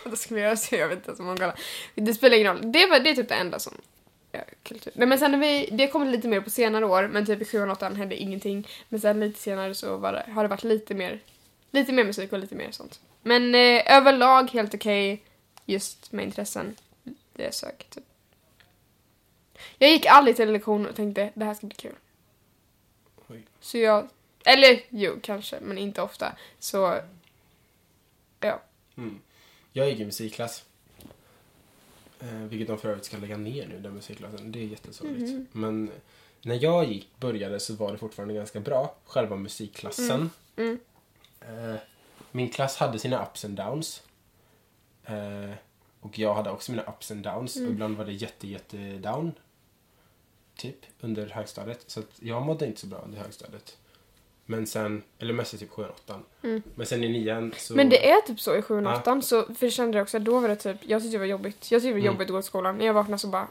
Då göra så, jag vet inte ens om hon kollar. Det spelar ingen roll. Det, var, det är typ det enda som ja, kultur. Nej men sen när vi, det kommer lite mer på senare år, men typ i 7 och 8 hände ingenting. Men sen lite senare så det, har det varit lite mer, lite mer musik och lite mer sånt. Men eh, överlag helt okej, just med intressen. Det sög typ. Jag gick aldrig till lektion och tänkte det här ska bli kul. Oj. Så jag, eller jo kanske, men inte ofta. Så, ja. Mm. Jag gick i musikklass. Eh, vilket de för övrigt ska lägga ner nu, den musikklassen. Det är jättesorgligt. Mhm. Men när jag gick, började så var det fortfarande ganska bra. Själva musikklassen. Mm. Eh, min klass hade sina ups and downs. Eh, och jag hade också mina ups and downs. Mm. Och ibland var det jätte, jätte down. Typ under högstadiet. Så att jag mådde inte så bra under högstadiet. Men sen, eller mest i typ 7 8 Mm. Men sen i nian så... Men det är typ så i 7 och Ja. 8 så för jag kände det också, då var det typ, jag tyckte det var jobbigt. Jag tyckte det var Mm. jobbigt att gå till skolan. När jag vaknade så bara,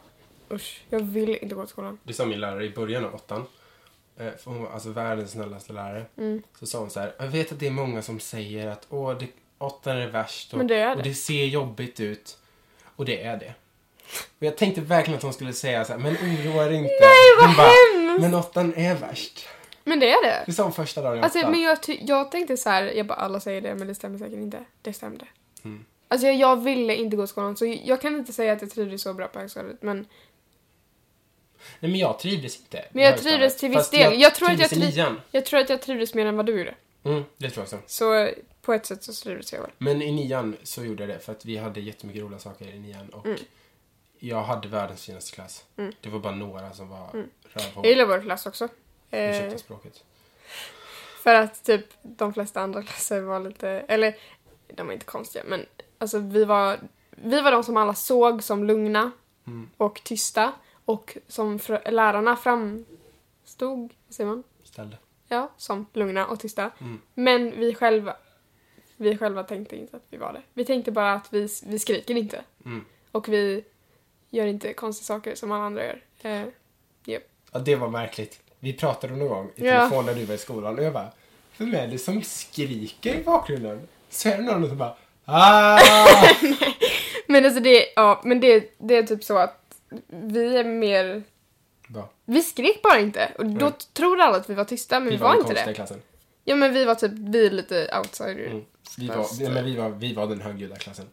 usch, jag vill inte gå till skolan. Det sa min lärare i början av åttan. Eh, för hon var alltså världens snällaste lärare. Mm. Så sa hon så här. Jag vet att det är många som säger att åh, det, åttan är värst och, det är och det. det ser jobbigt ut. Och det är det. Och jag tänkte verkligen att hon skulle säga så här, men oroa dig inte. Nej, vad Hon bara, hemskt! Men åttan är värst. Men det är det. Det sa hon första dagen i Alltså, åttan. men jag, jag tänkte så här, jag bara alla säger det men det stämmer säkert inte. Det stämde. Mm. Alltså jag, jag ville inte gå till skolan så jag kan inte säga att jag trivdes så bra på högstadiet men Nej men jag trivdes inte. Men jag trivdes till viss del. Jag tror att jag trivdes i triv- nian. jag tror att jag trivdes mer än vad du gjorde. Mm, det tror jag också. Så på ett sätt så trivdes jag väl. Men i nian så gjorde jag det för att vi hade jättemycket roliga saker i nian och Mm. jag hade världens finaste klass. Mm. Det var bara några som var Mm. rövhål. Jag gillar vår klass också. Eh, Ursäkta språket. för att typ de flesta andra klasser var lite, eller de var inte konstiga men alltså vi var, vi var de som alla såg som lugna Mm. och tysta och som lärarna framstod, säger man? Ställde. Ja, som lugna och tysta. Mm. Men vi själva, vi själva tänkte inte att vi var det. Vi tänkte bara att vi, vi skriker inte. Mm. Och vi gör inte konstiga saker som alla andra gör. Eh, Ja, det var märkligt. Vi pratade någon gång i Ja. telefon när du var i skolan och jag bara, vem är det som skriker i bakgrunden? Så är det någon som bara, ah! men alltså det, ja, men det, det är typ så att vi är mer... Bra. Vi skrek bara inte. Och då Mm. tror alla att vi var tysta, men vi, var, den inte det. klassen. Ja, men vi var typ, vi är lite outsider. Mm. Vi var, men vi var, vi var den högljudda klassen.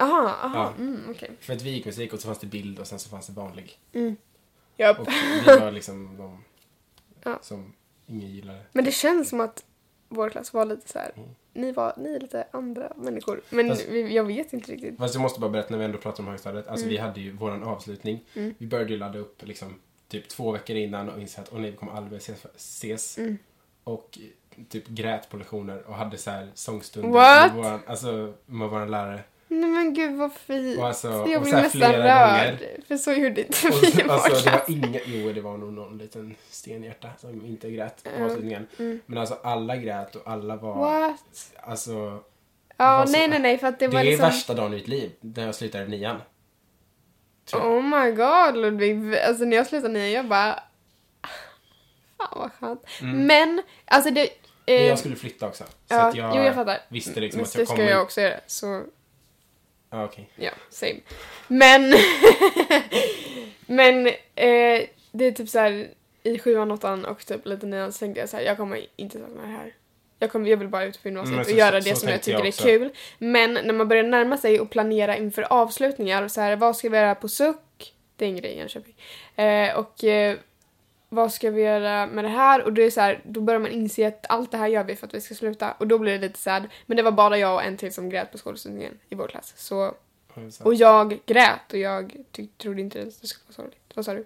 Aha, aha, Ja. mm, okej. För att vi gick musik och så fanns det bild och sen så fanns det vanlig. Japp. Och vi var liksom de Ja. som ingen gillade. Men det känns som att vår klass var lite så här. Mm. Ni, var, ni är lite andra människor. Men Fast- vi, jag vet inte riktigt. Fast jag måste bara berätta när vi ändå pratar om högstadiet. Alltså Mm. vi hade ju våran avslutning. Mm. Vi började ju ladda upp liksom typ två veckor innan och insåg att åh nej, vi kommer aldrig ses. ses. Mm. Och typ grät på lektioner och hade så här sångstunder What? med våran, alltså, med våran lärare. Nej men gud vad fint. Alltså, jag här nästan rörd. gånger. För så gjorde inte vi i alltså, det var inga, jo det var nog någon liten stenhjärta som inte grät på Ja. avslutningen. Mm. Men alltså alla grät och alla var, What? alltså Ja, så- nej nej nej för att det, det, var är liksom... värsta dagen i mitt liv, när jag slutade nian. Oh my god Ludvig. Alltså när jag slutade nian jag bara... Fan vad skönt. Mm. Men, alltså det... Men eh, jag skulle flytta också. Så ja, att jag, jo jag fattar. visste liksom Men att det jag ska kommer... jag också göra. Så Ja, okej. Ja, same. Men, men eh, det är typ så här i sjuan, åttan och typ lite nian så tänkte jag så här, jag kommer inte sakna det här. Jag, kommer, jag vill bara ut på gymnasiet Men och så- göra så det som jag tycker jag är kul. Men när man börjar närma sig och planera inför avslutningar, så här, vad ska vi göra på SUK? Det är en grej i Jönköping. Eh, och eh, vad ska vi göra med det här? Och då, är så här, då börjar man inse att allt det här gör vi för att vi ska sluta. Och då blir det lite sad. Men det var bara jag och en till som grät på skolavslutningen i vår klass. Så och jag grät och jag trodde inte det skulle vara sorgligt. Vad sa du?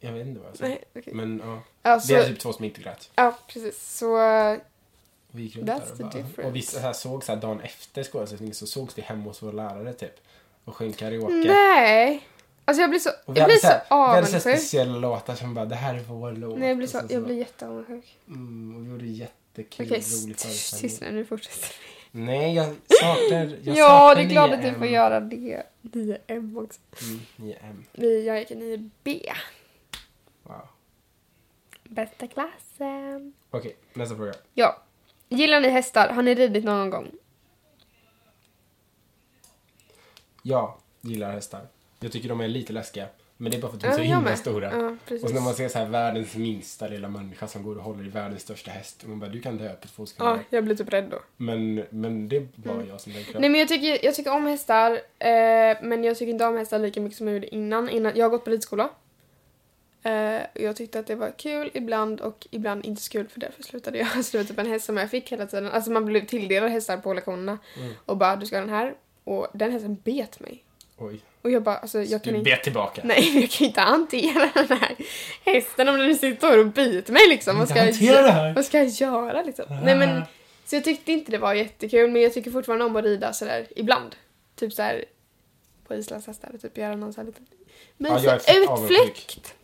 Jag vet inte vad jag sa. Nej, okej. Men ja, Alltså, vi är typ två som inte grät. ja, precis. Så, Och vi gick runt That's där och, bara, och vi så här såg så här dagen efter skolavslutningen så sågs vi hemma hos vår lärare typ. Och sjöng karaoke. nej. Alltså jag blir så, vi jag blir så, så här, vi hade så avundsjuk. speciella låtar som bara, det här är vår låt. Nej, jag blir, så, sen jag blir jätteavundsjuk. Mm, och vi gjorde jättekul, Okej, rolig okay, föreställning. tyst nu, nu fortsätter Nej, jag saknar, jag Ja, saknar det är klart att du 9M. får göra det. 9M också. Mm, 9M. Vi- Jag gick i 9B. Wow. Bästa klassen. Okej, nästa fråga. Ja. Gillar ni hästar? Har ni ridit någon gång? Jag gillar hästar. Jag tycker de är lite läskiga. Men det är bara för att de är så Ja, himla stora. Ja. Och så när man ser så här världens minsta lilla människa som går och håller i världens största häst. Och man bara, du kan dö på två Ja, sekunder. jag blir typ rädd då. Men, men det är bara jag som tänker Nej men jag tycker, jag tycker om hästar, eh, men jag tycker inte om hästar lika mycket som jag gjorde innan. innan jag har gått på ridskola. Eh, och jag tyckte att det var kul ibland och ibland inte så kul för därför slutade jag. Så det var typ en häst som jag fick hela tiden. Alltså man blev tilldelad hästar på lektionerna Mm. och bara du ska ha den här. Och den hästen bet mig. Oj. Och jag bara alltså jag kan du inte... bet tillbaka. Nej, jag kan inte hantera den här hästen om den sitter och biter mig liksom. Vad ska, jag, det här. vad ska jag göra liksom? Nej men, så jag tyckte inte det var jättekul men jag tycker fortfarande om att rida sådär ibland. Typ såhär på islandshästar typ göra någon sån här liten Ja, är fett utflykt.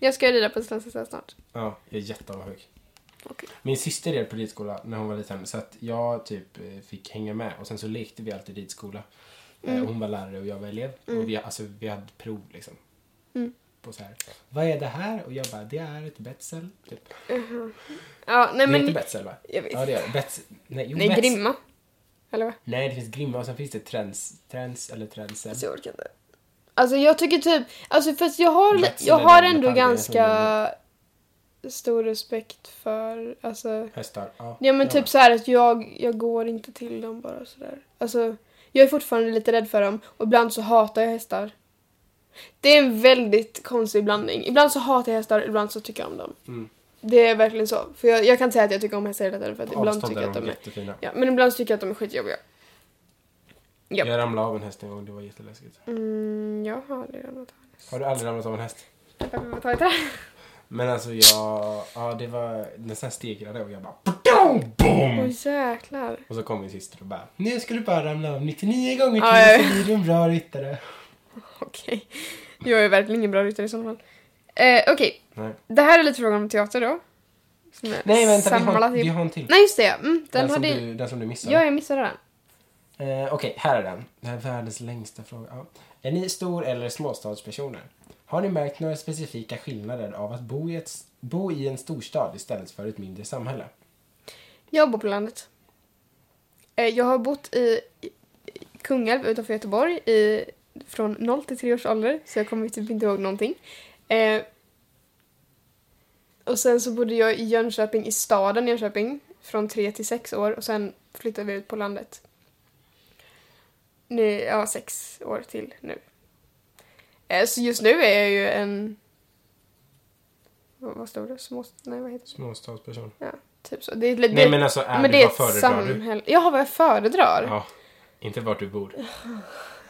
Jag ska rida på islandshästar snart. Ja, jag är jätteavundsjuk. Okej. Min syster red på ridskola när hon var liten. Så att jag typ eh, fick hänga med. Och sen så lekte vi alltid ridskola. Eh, Mm. Hon var lärare och jag var elev. Mm. Och vi, alltså, vi hade prov liksom. Mm. På så här. Vad är det här? Och jag bara, det är ett betsel. Typ. Ja, nej det men... inte betsel va? Jag vet. Ja det är det. Bets... Nej, jo, nej, bets... grimma. Eller vad? Nej, det finns grimma och sen finns det trends. Trends eller trendsen. Alltså jag orkar inte. Alltså jag tycker typ, alltså fast jag har, jag har ändå ganska stor respekt för, alltså Hästar. Ja, Ja men jag typ så här att jag, jag går inte till dem bara sådär. Alltså, jag är fortfarande lite rädd för dem och ibland så hatar jag hästar. Det är en väldigt konstig blandning. Ibland så hatar jag hästar, ibland så tycker jag om dem. Mm. Det är verkligen så. För jag, jag kan säga att jag tycker om hästar hela tiden för att ibland Avstånd tycker jag att de är... jättefina. Ja, men ibland tycker jag att de är skitjobbiga. Japp. Jag ramlade av en häst en gång, det var jätteläskigt. Mm, jag har aldrig ramlat av en häst. Har du aldrig ramlat av en häst? Jag ta ett här? Men alltså jag, ja det var nästan stegrade och jag bara boom, boom! Åh jäklar. Och så kom min syster och bara, nu ska du bara ramla av 99 gånger till så blir du en bra ryttare. Okej. Jag är verkligen ingen bra ryttare i sådana fall. Eh, Okej, Nej, det här är lite frågan om teater då. Som är Nej vänta, vi har, samlat vi har en till. Nej just det, mm, den, Den, som hade... du, den som du missade. Ja, jag missade den. Eh, Okej, här är den. Det här är världens längsta fråga. Ja. Är ni stor eller småstadspersoner? Har ni märkt några specifika skillnader av att bo i, ett, bo i en storstad istället för ett mindre samhälle? Jag bor på landet. Eh, Jag har bott i Kungälv utanför Göteborg i, från 0 till 3 års ålder, så jag kommer typ inte ihåg någonting. Eh, och sen så bodde jag i Jönköping, i staden Jönköping, från 3 till 6 år och sen flyttade vi ut på landet. Nu, ja, sex år till nu. Eh, så just nu är jag ju en... Vad vad stod det? Små... Nej, vad heter det? Småstadsperson. Typ så. Det är, det, Nej men alltså, är men det, det är vad föredrar du? samhälle. Jaha, vad jag föredrar? Ja, inte vart du bor.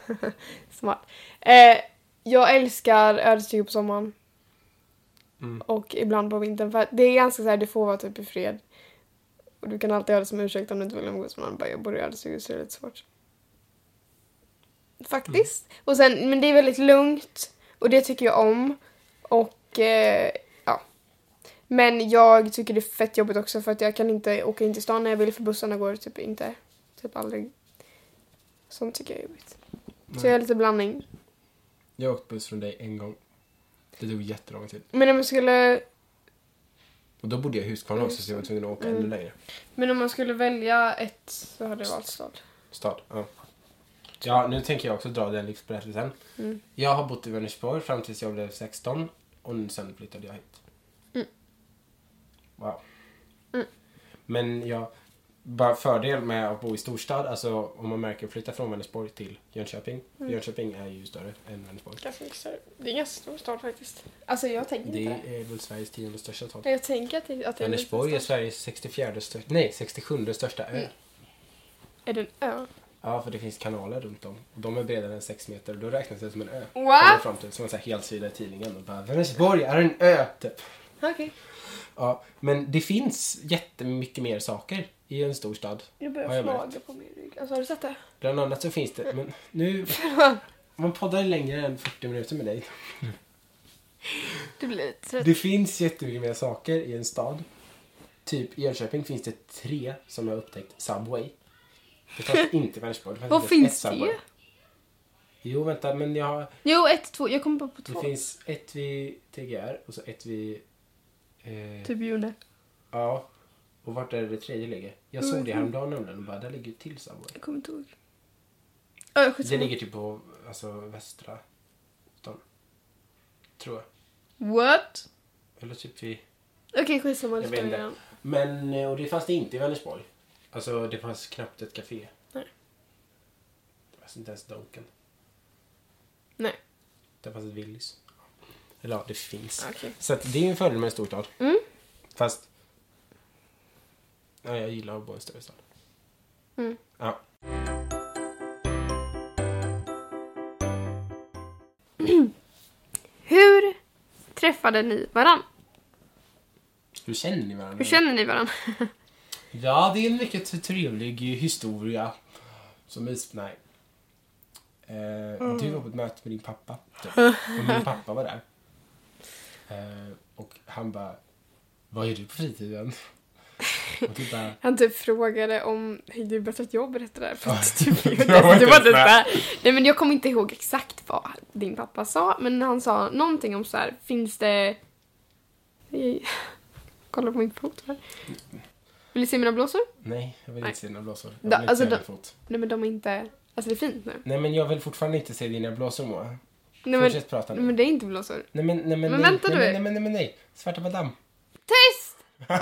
Smart. Eh, jag älskar ödesstugor på sommaren. Mm. Och ibland på vintern. För det är ganska så här, du får vara typ i fred. Och du kan alltid ha det som ursäkt om du inte vill umgås med någon. Bara, jag bor i ödesstugor så är det lite svårt. Faktiskt. Och sen, men det är väldigt lugnt. Och det tycker jag om. Och eh. Men jag tycker det är fett jobbigt också för att jag kan inte åka in till stan när jag vill för bussarna går typ inte. Typ aldrig. Sånt tycker jag är jobbigt. Så jag är lite blandning. Jag har åkt buss från dig en gång. Det tog jättelång tid. Men om man skulle, Och då bodde jag i Huskvarna också så jag var tvungen att åka ännu Mm. längre. men om man skulle välja ett så hade jag valt stad. Stad, ja. Ja, nu tänker jag också dra den livsberättelsen. Mm. Jag har bott i Vänersborg fram tills jag blev 16 och sen flyttade jag hit. Wow. Mm. Men jag, bara fördel med att bo i storstad, alltså om man märker flytta från Vänersborg till Jönköping. Mm. Jönköping är ju större än Vänersborg. Ganska mycket större. Det är en ganska stor stad faktiskt. Alltså jag tänker Det inte det. är väl Sveriges tionde största stad. Jag tänker att det, att det är Vänersborg är. Sveriges 64 största, nej 67 största ö. Mm. Är det en ö? Ja, för det finns kanaler runt om. Och de är bredare än 6 meter. Då räknas det som en ö. What? fram till som en helsida i tidningen. Och bara, Vänersborg är en ö, typ. Okej. Ja, men det finns jättemycket mer saker i en stor stad. Jag börjar jag flaga på min rygg. Alltså har du sett det? Bland annat så finns det, men nu, man poddar längre än 40 minuter med dig. Du blir lite trött. Det finns jättemycket mer saker i en stad. Typ i Jönköping finns det tre som jag har upptäckt Subway. Det fanns inte i Vänersborg. Det Vad finns ett Subway. det? Jo, vänta, men jag har... Jo, ett, två. Jag kommer bara på Det två. finns ett vid TGR och så ett vid... Eh, Typ June. Ja. Och vart är det det tredje ligger? Jag såg det häromdagen nämligen och bara, där ligger till Subway. Jag kommer inte ihåg. Ja, Det skitsamma. ligger typ på alltså, västra stan. Tror jag. What? Eller typ vid... Okej, skitsamma. Det Jag vet inte. Men, eh, och det fanns det inte i Vänersborg. Alltså det fanns knappt ett café. Nej. Det fanns inte ens Donken. Nej. Det fanns ett Willys. Eller ja, det finns. Okej. Så att det är ju en fördel med en storstad. Mm. Fast... Ja, jag gillar att bo i en större stad. Mm. Ja. Hur träffade ni varann? Hur känner ni varandra? Hur känner ni varann? Ja, det är en mycket trevlig historia. Som is... Nej. Eh, Du var på ett möte med din pappa. Typ. Och min pappa var där. Eh, och han bara... Vad gör du på fritiden? Och du bara... Han typ frågade om hej du börjat ett jobb berätta där. För att typ, det det, var inte det var med. där. Nej men jag kommer inte ihåg exakt vad din pappa sa. Men han sa någonting om så här, finns det... Kolla på min fot här. Vill du se mina blåsor? Nej, jag vill Nej. inte se dina blåsor. Jag Da- vill inte alltså se da- din fot. Nej men de är inte... Alltså det är fint nu. Nej, men jag vill fortfarande inte se dina blåsor, Moa. Nej men, Fortsätt prata nu. men det är inte blåsor. Nej, men, nej, men, Men nej, vänta nej, du. Nej, nej, men, nej, men nej. Svarta madam. Tyst!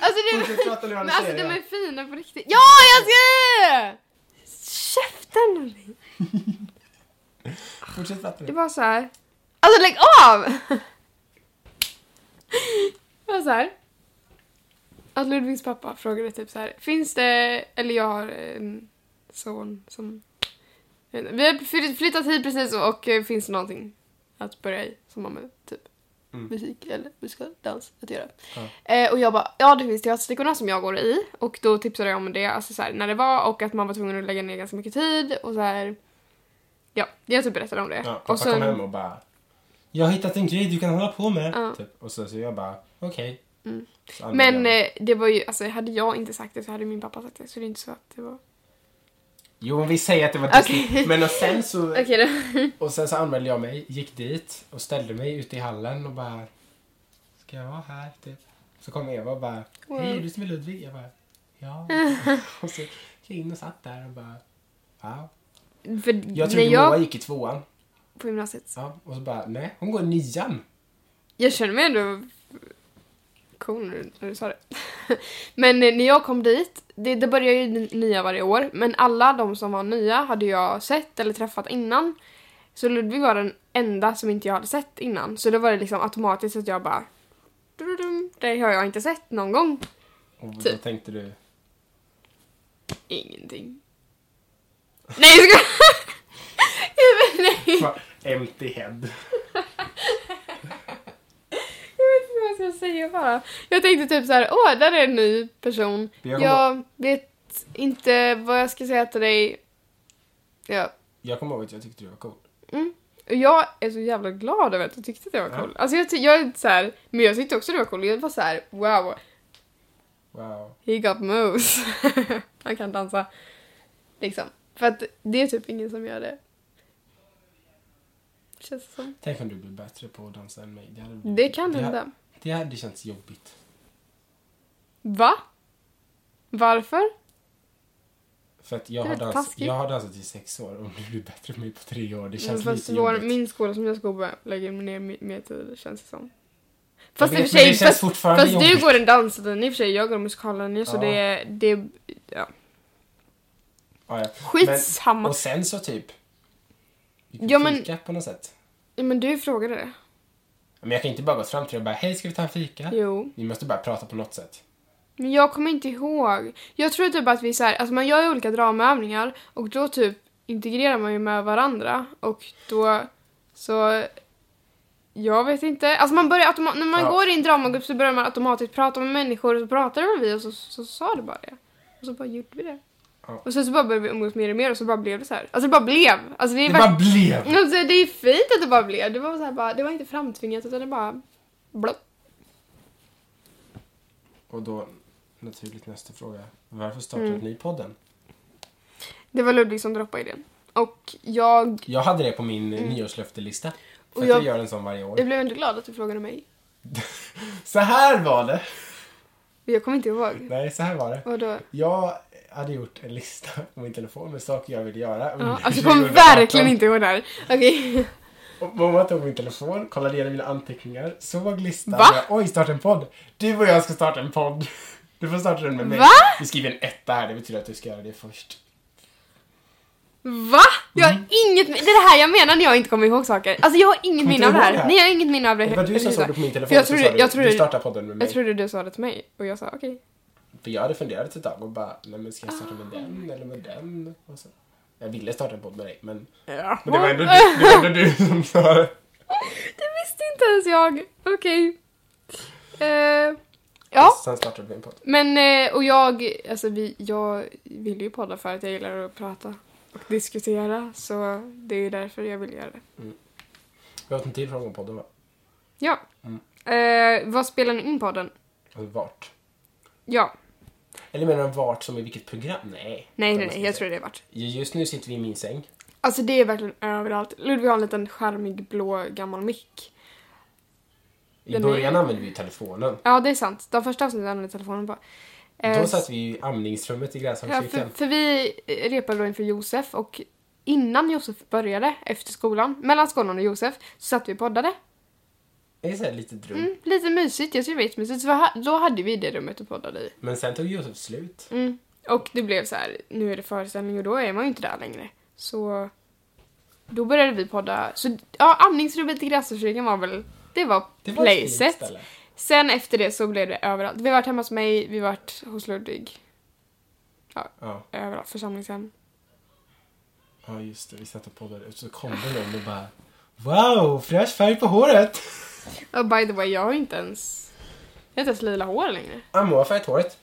Alltså det Fortsätt prata nu, Men annars alltså ser de jag. är fina på riktigt. Ja, jag ska! Käften! Fortsätt prata Det nu. var så här. Alltså lägg av! Det var så här. Att Ludvigs pappa frågade typ så här. Finns det, eller jag har en son som... Vi har flytt- flyttat hit precis och eh, finns det någonting att börja i som har med typ Mm. musik eller musikal dans att göra. Ja. Eh, och jag bara, ja det finns teaterstickorna som jag går i och då tipsade jag om det, alltså så här, när det var och att man var tvungen att lägga ner ganska mycket tid och så här. Ja, jag typ berättade om det. Ja, pappa och sen, kom hem och bara Jag har hittat en grej du kan hålla på med. Ja. Typ. Och så, så jag bara okej. Mm. Så använde Men eh, det var ju, alltså hade jag inte sagt det så hade min pappa sagt det så det är inte så att det var... Jo, vi säger att det var. Disney. Men och sen så då. Och sen så anmälde jag mig, gick dit och ställde mig ute i hallen och bara Ska jag vara här? Typ. Så kom Eva och bara Wow. Hej, är du som är Ludvig? Jag bara Ja. och så gick jag in och satt där och bara Wow. För Jag trodde jag, Moa gick i tvåan. på gymnasiet, Ja, och så bara nej, hon går i nian. jag känner mig ändå cool när du, när du sa det. men eh, när jag kom dit, det, det börjar ju nya varje år, men alla de som var nya hade jag sett eller träffat innan. Så Ludvig var den enda som inte jag hade sett innan. Så då var det liksom automatiskt att jag bara... "Dududum, Det har jag inte sett någon gång. Och då Typ. tänkte du Ingenting. Nej jag ska... Nej. "Va, Empty head. Vad jag ska säga bara. Jag tänkte typ så här, åh, där är en ny person. Jag Jag vet inte vad jag ska säga till dig. Ja. Jag kommer ihåg att jag tyckte du var cool. Mm. Och jag är så jävla glad över att du tyckte att jag var Ja. cool. Alltså jag, jag är så här, men jag tyckte också att du var cool. Jag var så här, wow, Wow. he got moves. Han kan dansa. Liksom. För att det är typ ingen som gör det. Känns det som. Tänk om du blir bättre på att dansa än mig. Det, Det kan det, hända. Det hade känts jobbigt. Va? Varför? För att jag har, dans, taskigt. jag har dansat i sex år och du blir bättre än mig på tre år, det känns Fast lite vår, jobbigt. min skola som jag ska gå på lägger mer, mer, tid känns det som. Fast i och vet, för men sig, det känns fast, fast du går en danslinje i och för sig, jag går en musikallinje så Ja. det, det, ja. Ja, ja. Skitsamma. Och sen så typ... Vi Ja, men- på något sätt. Ja, men du frågade det. Men jag kan inte bara gå fram till dig och bara hej ska vi ta en fika? Jo. Vi måste bara prata på något sätt. Men jag kommer inte ihåg. Jag tror typ att vi så här, alltså man gör ju olika dramaövningar och då typ integrerar man ju med varandra och då så jag vet inte. Alltså man börjar automa- när man Ja. går i en dramagrupp så börjar man automatiskt prata med människor och så pratade vi och så, så sa det bara det. Och så bara gjorde vi det. Ja. Och sen så bara började vi umgås mer och mer och så bara blev det så här. Alltså det bara blev. Alltså det Det bara blev! Alltså, det är fint att det bara blev. Det var, så här bara, det var inte framtvingat utan det bara... Blopp. Och då, naturligt nästa fråga. Varför startade Mm. ni podden? Det var Ludvig som droppade idén. Och jag, Jag hade det på min mm. nyårslöftelista. För Och att jag- jag gör en sån varje år. jag blev ändå glad att du frågade mig. Så här var det! Jag kommer inte ihåg. Nej, så här var det. Vadå? Jag hade gjort en lista på min telefon med saker jag ville göra. Ja, alltså jag kommer 2018. verkligen inte ihåg det här. Okej. Och mamma tog min telefon, kollade igenom mina anteckningar, såg listan. Va? Jag, Oj, starta en podd. Du och jag ska starta en podd. Du får starta den med mig. Va? Vi skriver en etta här, det betyder att du ska göra det först. Va? Jag har Mm. inget... Det är det här jag menar när jag inte kommer ihåg saker. Alltså jag har inget minne av det här. det här? Nej, jag har inget minne av det. Det var du som såg det på min telefon, jag så trodde- sa du, jag trodde- du startar podden med mig. Jag trodde du sa det till mig och jag sa okej. För jag hade funderat ett tag och bara, nej men ska jag starta med den eller med den? Och så. Jag ville starta en podd med dig, men, Ja. men det, var ändå du, det var ändå du som sa det. Det visste inte ens jag. Okej. Eh, ja. Sen startade vi en podd. Men, eh, och jag, alltså vi, jag vill ju podda för att jag gillar att prata och diskutera. Så det är därför jag vill göra det. Vi har en till fråga om podden va? Ja. Mm. Eh, vad spelar ni in podden? Alltså vart? Ja. Eller menar du vart som i vilket program? Nej. Nej, nej, nej. vi Jag tror det är vart. Just nu sitter vi i min säng. Alltså det är verkligen överallt. Ludvig har en liten charmig blå gammal mick. I Den är- början använde vi ju telefonen. Ja, det är sant. De första avsnitten använde jag telefonen på. Eh, Då satt vi i amningsrummet i ja, Gräsholmskyrkan. för, för vi repade då inför Josef och innan Josef började, efter skolan, mellan skolan och Josef, så satt vi och poddade. Det är så här lite drum. Mm, lite mysigt, jag tycker det är mysigt. Så ha- då hade vi det rummet och poddade i. Men sen tog Josef slut. Mm. Och det blev så här, nu är det föreställning och då är man ju inte där längre. Så då började vi podda. Så ja, amningsrummet i Grästorskyrkan var väl, det var Det var placet. Sen efter det så blev det överallt. Vi har varit hemma hos mig, vi har varit hos Ludvig. Ja, Överallt, församlingshem. ja just det. Vi satt och poddade. Så kom det någon och bara Wow, fräsch färg på håret! Och by the way, jag har inte ens... Jag har inte ens lila hår längre. Ammo har färgat håret.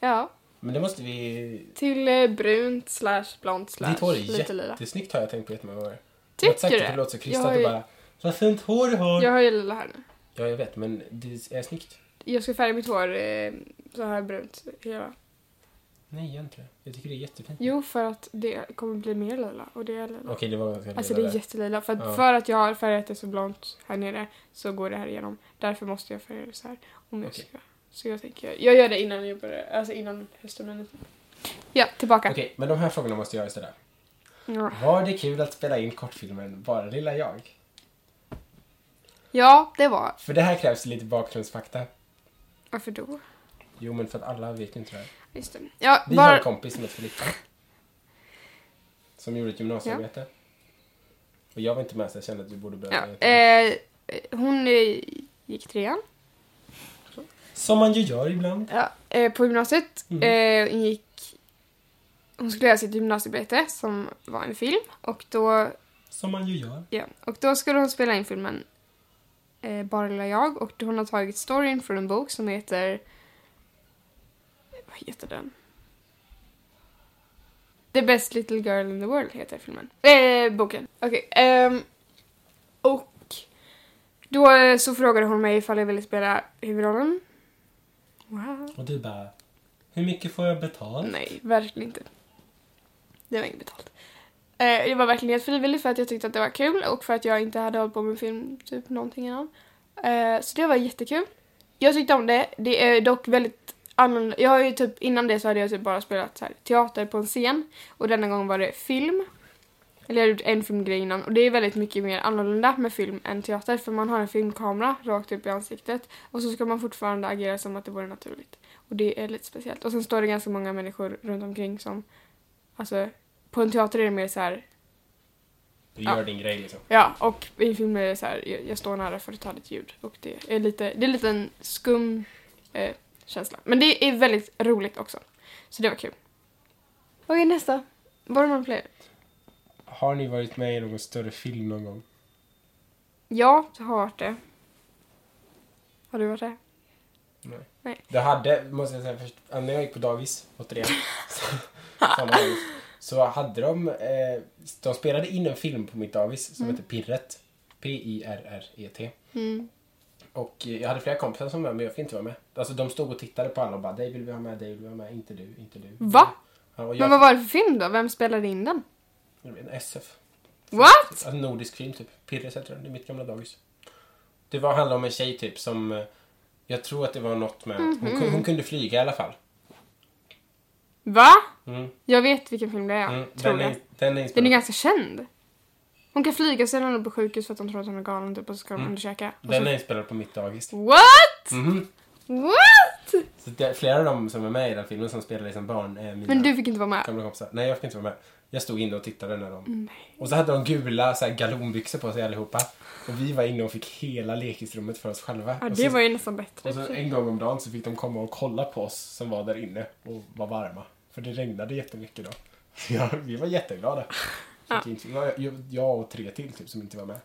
Ja. Men det måste vi... Till eh, brunt slash blont slash Ditt hår är lite lila. jättesnyggt har jag tänkt på jättemånga gånger. Tycker jag har sagt du det? har och ju- bara Vad fint hår du har! Jag har ju lila här nu. Ja, jag vet, men det är snyggt. Jag ska färga mitt hår eh, så här brunt hela. Nej, gör inte det. Jag tycker det är jättefint. Jo, för att det kommer bli mer lila och det är lila. Okej, det var ganska Alltså det är jättelila. För, att, Ja. för att jag har färgat det så blont här nere så går det här igenom. Därför måste jag färga det så här. Om jag Okej. ska. Så jag tänker, jag gör det innan jag börjar, alltså innan höstterminen. Ja, tillbaka. Okej, men de här frågorna måste jag ställa. Ja. Var det kul att spela in kortfilmen Bara lilla jag? ja, det var. För det här krävs lite bakgrundsfakta. Varför då? Jo, men för att alla vet ju inte det här. Just det. Ja, Vi har bara... en kompis som heter Filippa. Som gjorde ett gymnasiearbete. Och jag var inte med så jag kände att vi borde börja. Ja, eh, hon eh, gick trean Som man ju gör ibland. ja, eh, på gymnasiet. Mhm. Eh, gick... Hon skulle göra sitt gymnasiearbete som var en film. Och då, Som man ju gör. ja, och då skulle hon spela in filmen eh, Bara lilla jag. Och hon har tagit storyn från en bok som heter... Vad heter den? The best little girl in the world heter filmen. Eh, boken. Okej. ehm, och då så frågade hon mig ifall jag ville spela huvudrollen. Wow. Och du bara, hur mycket får jag betalt? Nej, verkligen inte. Det var inget betalt. Eh, det var verkligen helt frivilligt för att jag tyckte att det var kul och för att jag inte hade hållit på med film typ någonting innan. Eh, så det var jättekul. Jag tyckte om det. Det är dock väldigt annorlunda. Jag har ju typ, innan det så hade jag typ bara spelat så här, teater på en scen och denna gång var det film. Eller jag hade gjort en filmgrej innan och det är väldigt mycket mer annorlunda med film än teater för man har en filmkamera rakt upp i ansiktet och så ska man fortfarande agera som att det vore naturligt. Och det är lite speciellt. Och sen står det ganska många människor runt omkring som, alltså på en teater är det mer så här, Du Ja. gör din grej liksom. ja och i en film är det så här, jag, jag står nära för att ta ditt ljud och det är lite, det är lite en skum eh, känsla. Men det är väldigt roligt också. Så det var kul. Okej nästa. Var det någon fler? Har ni varit med i någon större film någon gång? Ja, jag har varit det. Har du varit det? Nej. Nej. Det hade, måste jag säga först, när jag gick på dagis, återigen, så, samma dagis, så hade de, eh, de spelade in en film på mitt dagis som Mm. heter Pirret. P-I-R-R-E-T. Mm. Och jag hade flera kompisar som var med, men jag fick inte vara med. Alltså de stod och tittade på alla och bara, dig vill vi ha med, dig vill vi ha med, inte du, inte du. Va? Ja, jag, Men vad var det för film då? Vem spelade in den? jag vet, SF. What? Alltså, nordisk film typ. Pirret heter den, det är mitt gamla dagis. Det var, handlade om en tjej typ som, eh, jag tror att det var något med att hon, Mhm. hon kunde flyga i alla fall. Va? Mm. Jag vet vilken film det är. Mm, tror den, är, den är Den är ganska känd. Hon kan flyga sen är hon på sjukhus för att de tror att hon är galen typ och så ska de Mm. undersöka. Och Den så... är inspelad på mitt dagis. What? Mhm. What? Så det, flera av dem som är med i den filmen som spelar liksom barn är mina Men du fick inte vara med? gamla kompisar. Nej, jag fick inte vara med. Jag stod inne och tittade när de... Nej. Och så hade de gula så här, galonbyxor på sig allihopa. Och vi var inne och fick hela lekisrummet för oss själva. Ja, det så, var ju nästan bättre. och så en gång om dagen så fick de komma och kolla på oss som var där inne och var varma. För det regnade jättemycket då. Ja, vi var jätteglada. Ja. var jag- jag och tre till typ som inte var med.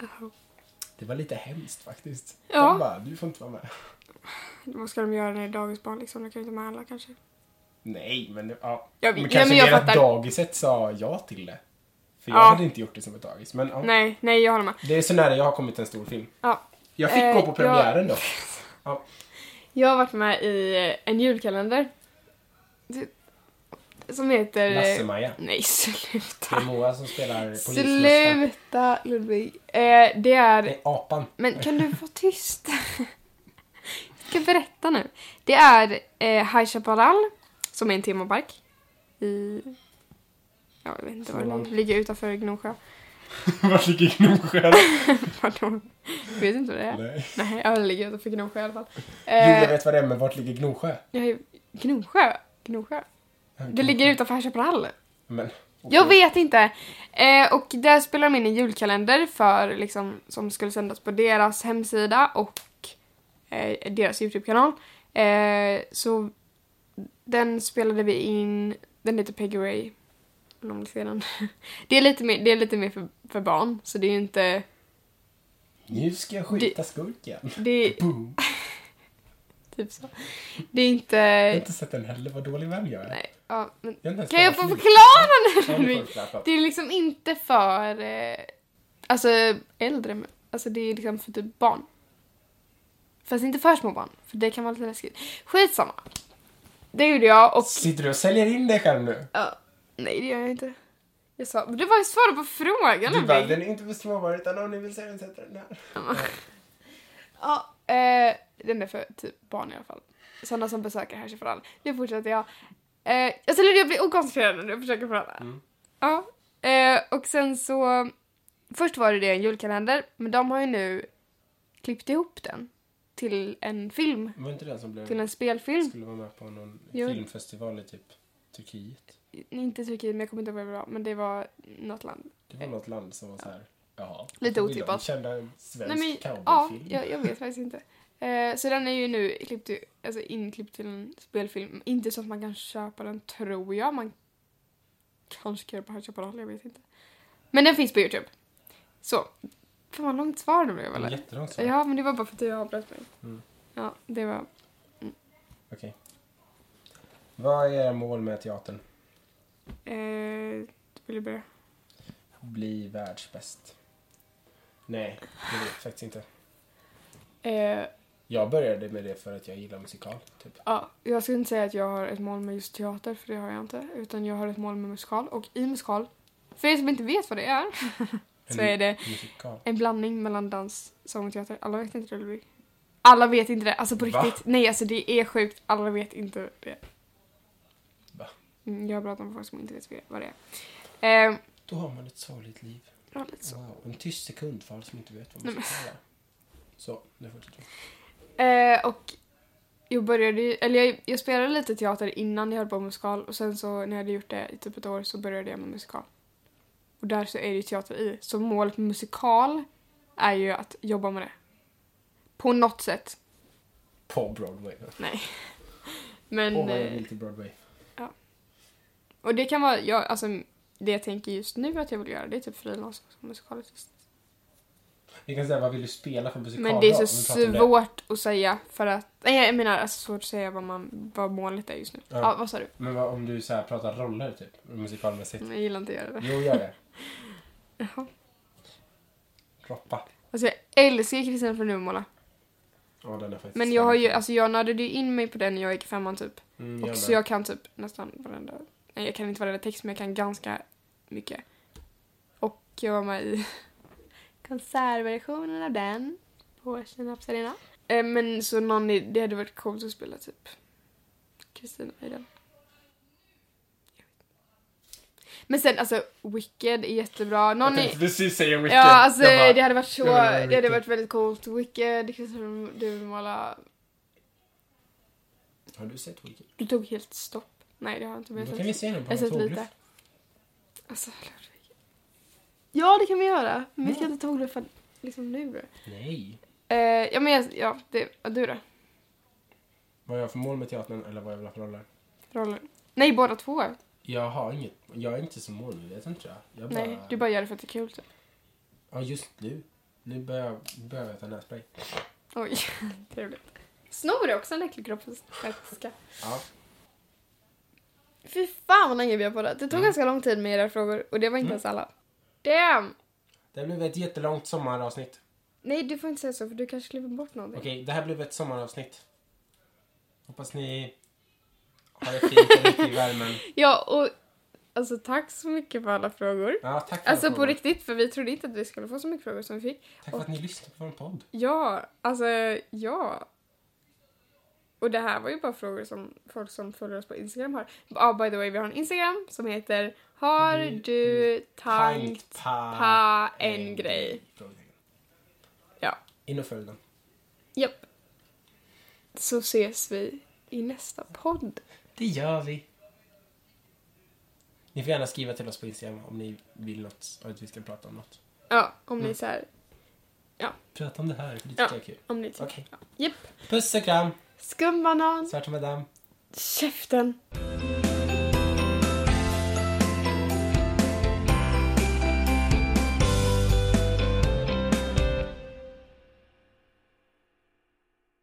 Jaha. Det var lite hemskt faktiskt. Ja. De bara, du får inte vara med. Vad ska de göra när det är dagisbarn liksom? De kan ju inte med alla kanske. Nej, men ja. Jag men kanske ja, men jag mer att dagiset sa ja till det. För jag Ja. hade inte gjort det som ett dagis. Men ja. Nej, nej jag håller med. Det är så nära jag har kommit en stor film. Ja. Jag fick Eh, gå på premiären då. Jag har varit med i eh, en julkalender. Det- Som heter... eh, Lasse-Maja. Nej, Det sluta. är Moa som spelar. Sluta Ludvig. Eh, det är... Nej, apan. Men kan du vara tyst? Jag ska berätta nu. Det är eh, High Chaparral, som är en temapark i... Ja, jag vet inte var det ligger. utanför Gnosjö. Var ligger Gnosjö? Pardon. Vet inte vad det är. Nej. Nej, ja, det ligger utanför Gnosjö i alla fall. Jo, jag Eh, vet vad det är, men vart ligger Gnosjö? jag är- Gnosjö? Gnosjö? Det ligger utanför Chaparral. Men, Jag vet inte. Eh, och där spelar de in en julkalender för, liksom, som skulle sändas på deras hemsida och eh, deras YouTube-kanal. Eh, så den spelade vi in, den heter Peggy Ray. Om någon vill se den. Det är lite mer, det är lite mer för, för barn, så det är ju inte... Nu ska jag skjuta skurken. Det är Boom. Typ så. Det är inte... Jag har inte sett den heller. Vad dålig vän jag är. Nej, ja, men Jag Kan jag få förklara? Ja, förklara. Det är liksom inte för eh, alltså äldre, men- alltså det är liksom för typ barn. Fast inte för små barn, för det kan vara lite läskigt. Skitsamma. Det gjorde jag och... Sitter du och säljer in dig själv nu? Ja, nej, det gör jag inte. Jag sa, men det var ju svar på frågan. Du bara, den är inte för småbarn utan om ni vill se den sätter den där. Ja, eh, den är för typ barn i alla fall. Sådana som besöker Herr Chaparral. Nu fortsätter jag. Eh, alltså jag blir okoncentrerad när jag försöker prata. Mm. Ja, eh, och sen så... Först var det det en julkalender, men de har ju nu klippt ihop den till en film, Var inte den som blev... till en spelfilm. Skulle vara med på någon Jo. filmfestival i typ Turkiet. Inte Turkiet, men jag kommer inte ihåg vad det var, men det var något land. Det var något land som var så här. Jaha. Lite otippat. kända en svensk Nej, men, ja, jag, jag vet faktiskt inte. Eh, så den är ju nu klippt, alltså inklippt till en spelfilm. Inte så att man kan köpa den, tror jag. Man kanske kan High Chaparral, jag vet inte. Men den finns på Youtube. Så. Fan vad långt svar det blev, eller? Jättelångt svar. Ja, men det var bara för att jag avbröt mig. Mm. Ja, det var... Okej. Vad är era mål med teatern? Eh, vill du börja? Bli världsbäst. Nej, det vet jag faktiskt inte. Eh, Jag började med det för att jag gillar musikal. Typ. ja, jag skulle inte säga att jag har ett mål med just teater, för det har jag inte. Utan jag har ett mål med musikal. Och i musikal, för er som inte vet vad det är, så är det Musikal. en blandning mellan dans, sång och teater. Alla vet inte det, Ludvig. Alla vet inte det. Alltså på Va? riktigt. Nej, alltså det är sjukt. Alla vet inte det. Va? Mm, jag pratar med folk som inte vet vad det är. Eh, Då har man ett sorgligt liv. Ja, lite så. Wow. En tyst sekund för alla som inte vet vad men- musikal är. Så, nu fortsätter vi. Eh, och jag började ju- eller jag, jag spelade lite teater innan jag höll på med musikal och sen så när jag hade gjort det i typ ett år så började jag med musikal. Och där så är det ju teater i. Så målet med musikal är ju att jobba med det. På något sätt. På Broadway. Nej. Men... Åh, vad jag eh, vill till Broadway. och det kan vara, jag, alltså det jag tänker just nu att jag vill göra det är typ frilans som musikalartist. Vi kan säga, vad vill du spela för musikal Men det är så svårt att säga för att, nej jag menar alltså svårt att säga vad, man, vad målet är just nu. Ja. Ja, vad sa du? Men vad, om du så här pratar roller typ, musikalmässigt. Jag gillar inte att göra det. Jo, gör det. Jaha. Droppa. Alltså jag älskar Kristina från Duvemåla. Ja, den är faktiskt Men jag har ju, alltså jag nördade ju in mig på den när jag gick femman typ. Mm, Och jag så med. jag kan typ nästan varenda, jag kan inte varenda text men jag kan ganska mycket. Och jag var med i konsertversionen av den på Synaps Arena. Eh, men så någon, i- det hade varit coolt att spela typ Kristina i den. Men sen alltså Wicked är jättebra. Någon Jag tänkte precis säga Wicked. Ja, alltså bara, det hade varit så, det hade varit väldigt coolt. Wicked, Kristina Duvemåla. Har du sett Wicked? Du tog helt stopp. Nej, det har jag inte. Men Då jag kan har vi se den på jag en sett lite. tågluff. Alltså, Ludvig. Ja, det kan vi göra. Men vi ska inte tågluffa liksom nu. Nej. Eh, ja, men jag, ja, det, ja, du då? Vad har jag för mål med teatern eller vad jag vill ha för roller? Roller? Nej, båda två. Jag har inget, jag är inte så målmedveten tror jag. jag bara, Nej, du bara gör det för att det är kul typ. Ja, just nu. Nu börjar, nu börjar jag äta nässpray. Oj, trevligt. Snor är också en äcklig kroppsvätska. Ja. Fy fan vad länge vi har poddat. Det tog Mm. ganska lång tid med era frågor och det var inte Mm. ens alla. Damn! Det blev ett jättelångt sommaravsnitt. Nej, du får inte säga så för du kanske klipper bort någonting. Okej, det här blev ett sommaravsnitt. Hoppas ni har det fint ute i värmen. Ja, och alltså tack så mycket för alla frågor. Ja, tack för Alltså alla på frågor. riktigt, för vi trodde inte att vi skulle få så mycket frågor som vi fick. Tack för att ni lyssnade på vår podd. Ja, alltså ja. Och det här var ju bara frågor som folk som följer oss på Instagram har. Ja, by the way, vi har en Instagram som heter Har Du- tankt pa, en grej? Ja. In och följ den. Japp. Så ses vi i nästa podd. Det gör vi. Ni får gärna skriva till oss på Instagram om ni vill något, och att vi ska prata om något. Ja, om ni Mm. så här Ja. Prata om det här, för det Ja. tycker jag är kul. Om ni tycker. Okej. Ja. Japp. Puss och kram, Skumbanan. svarta madam. Käften.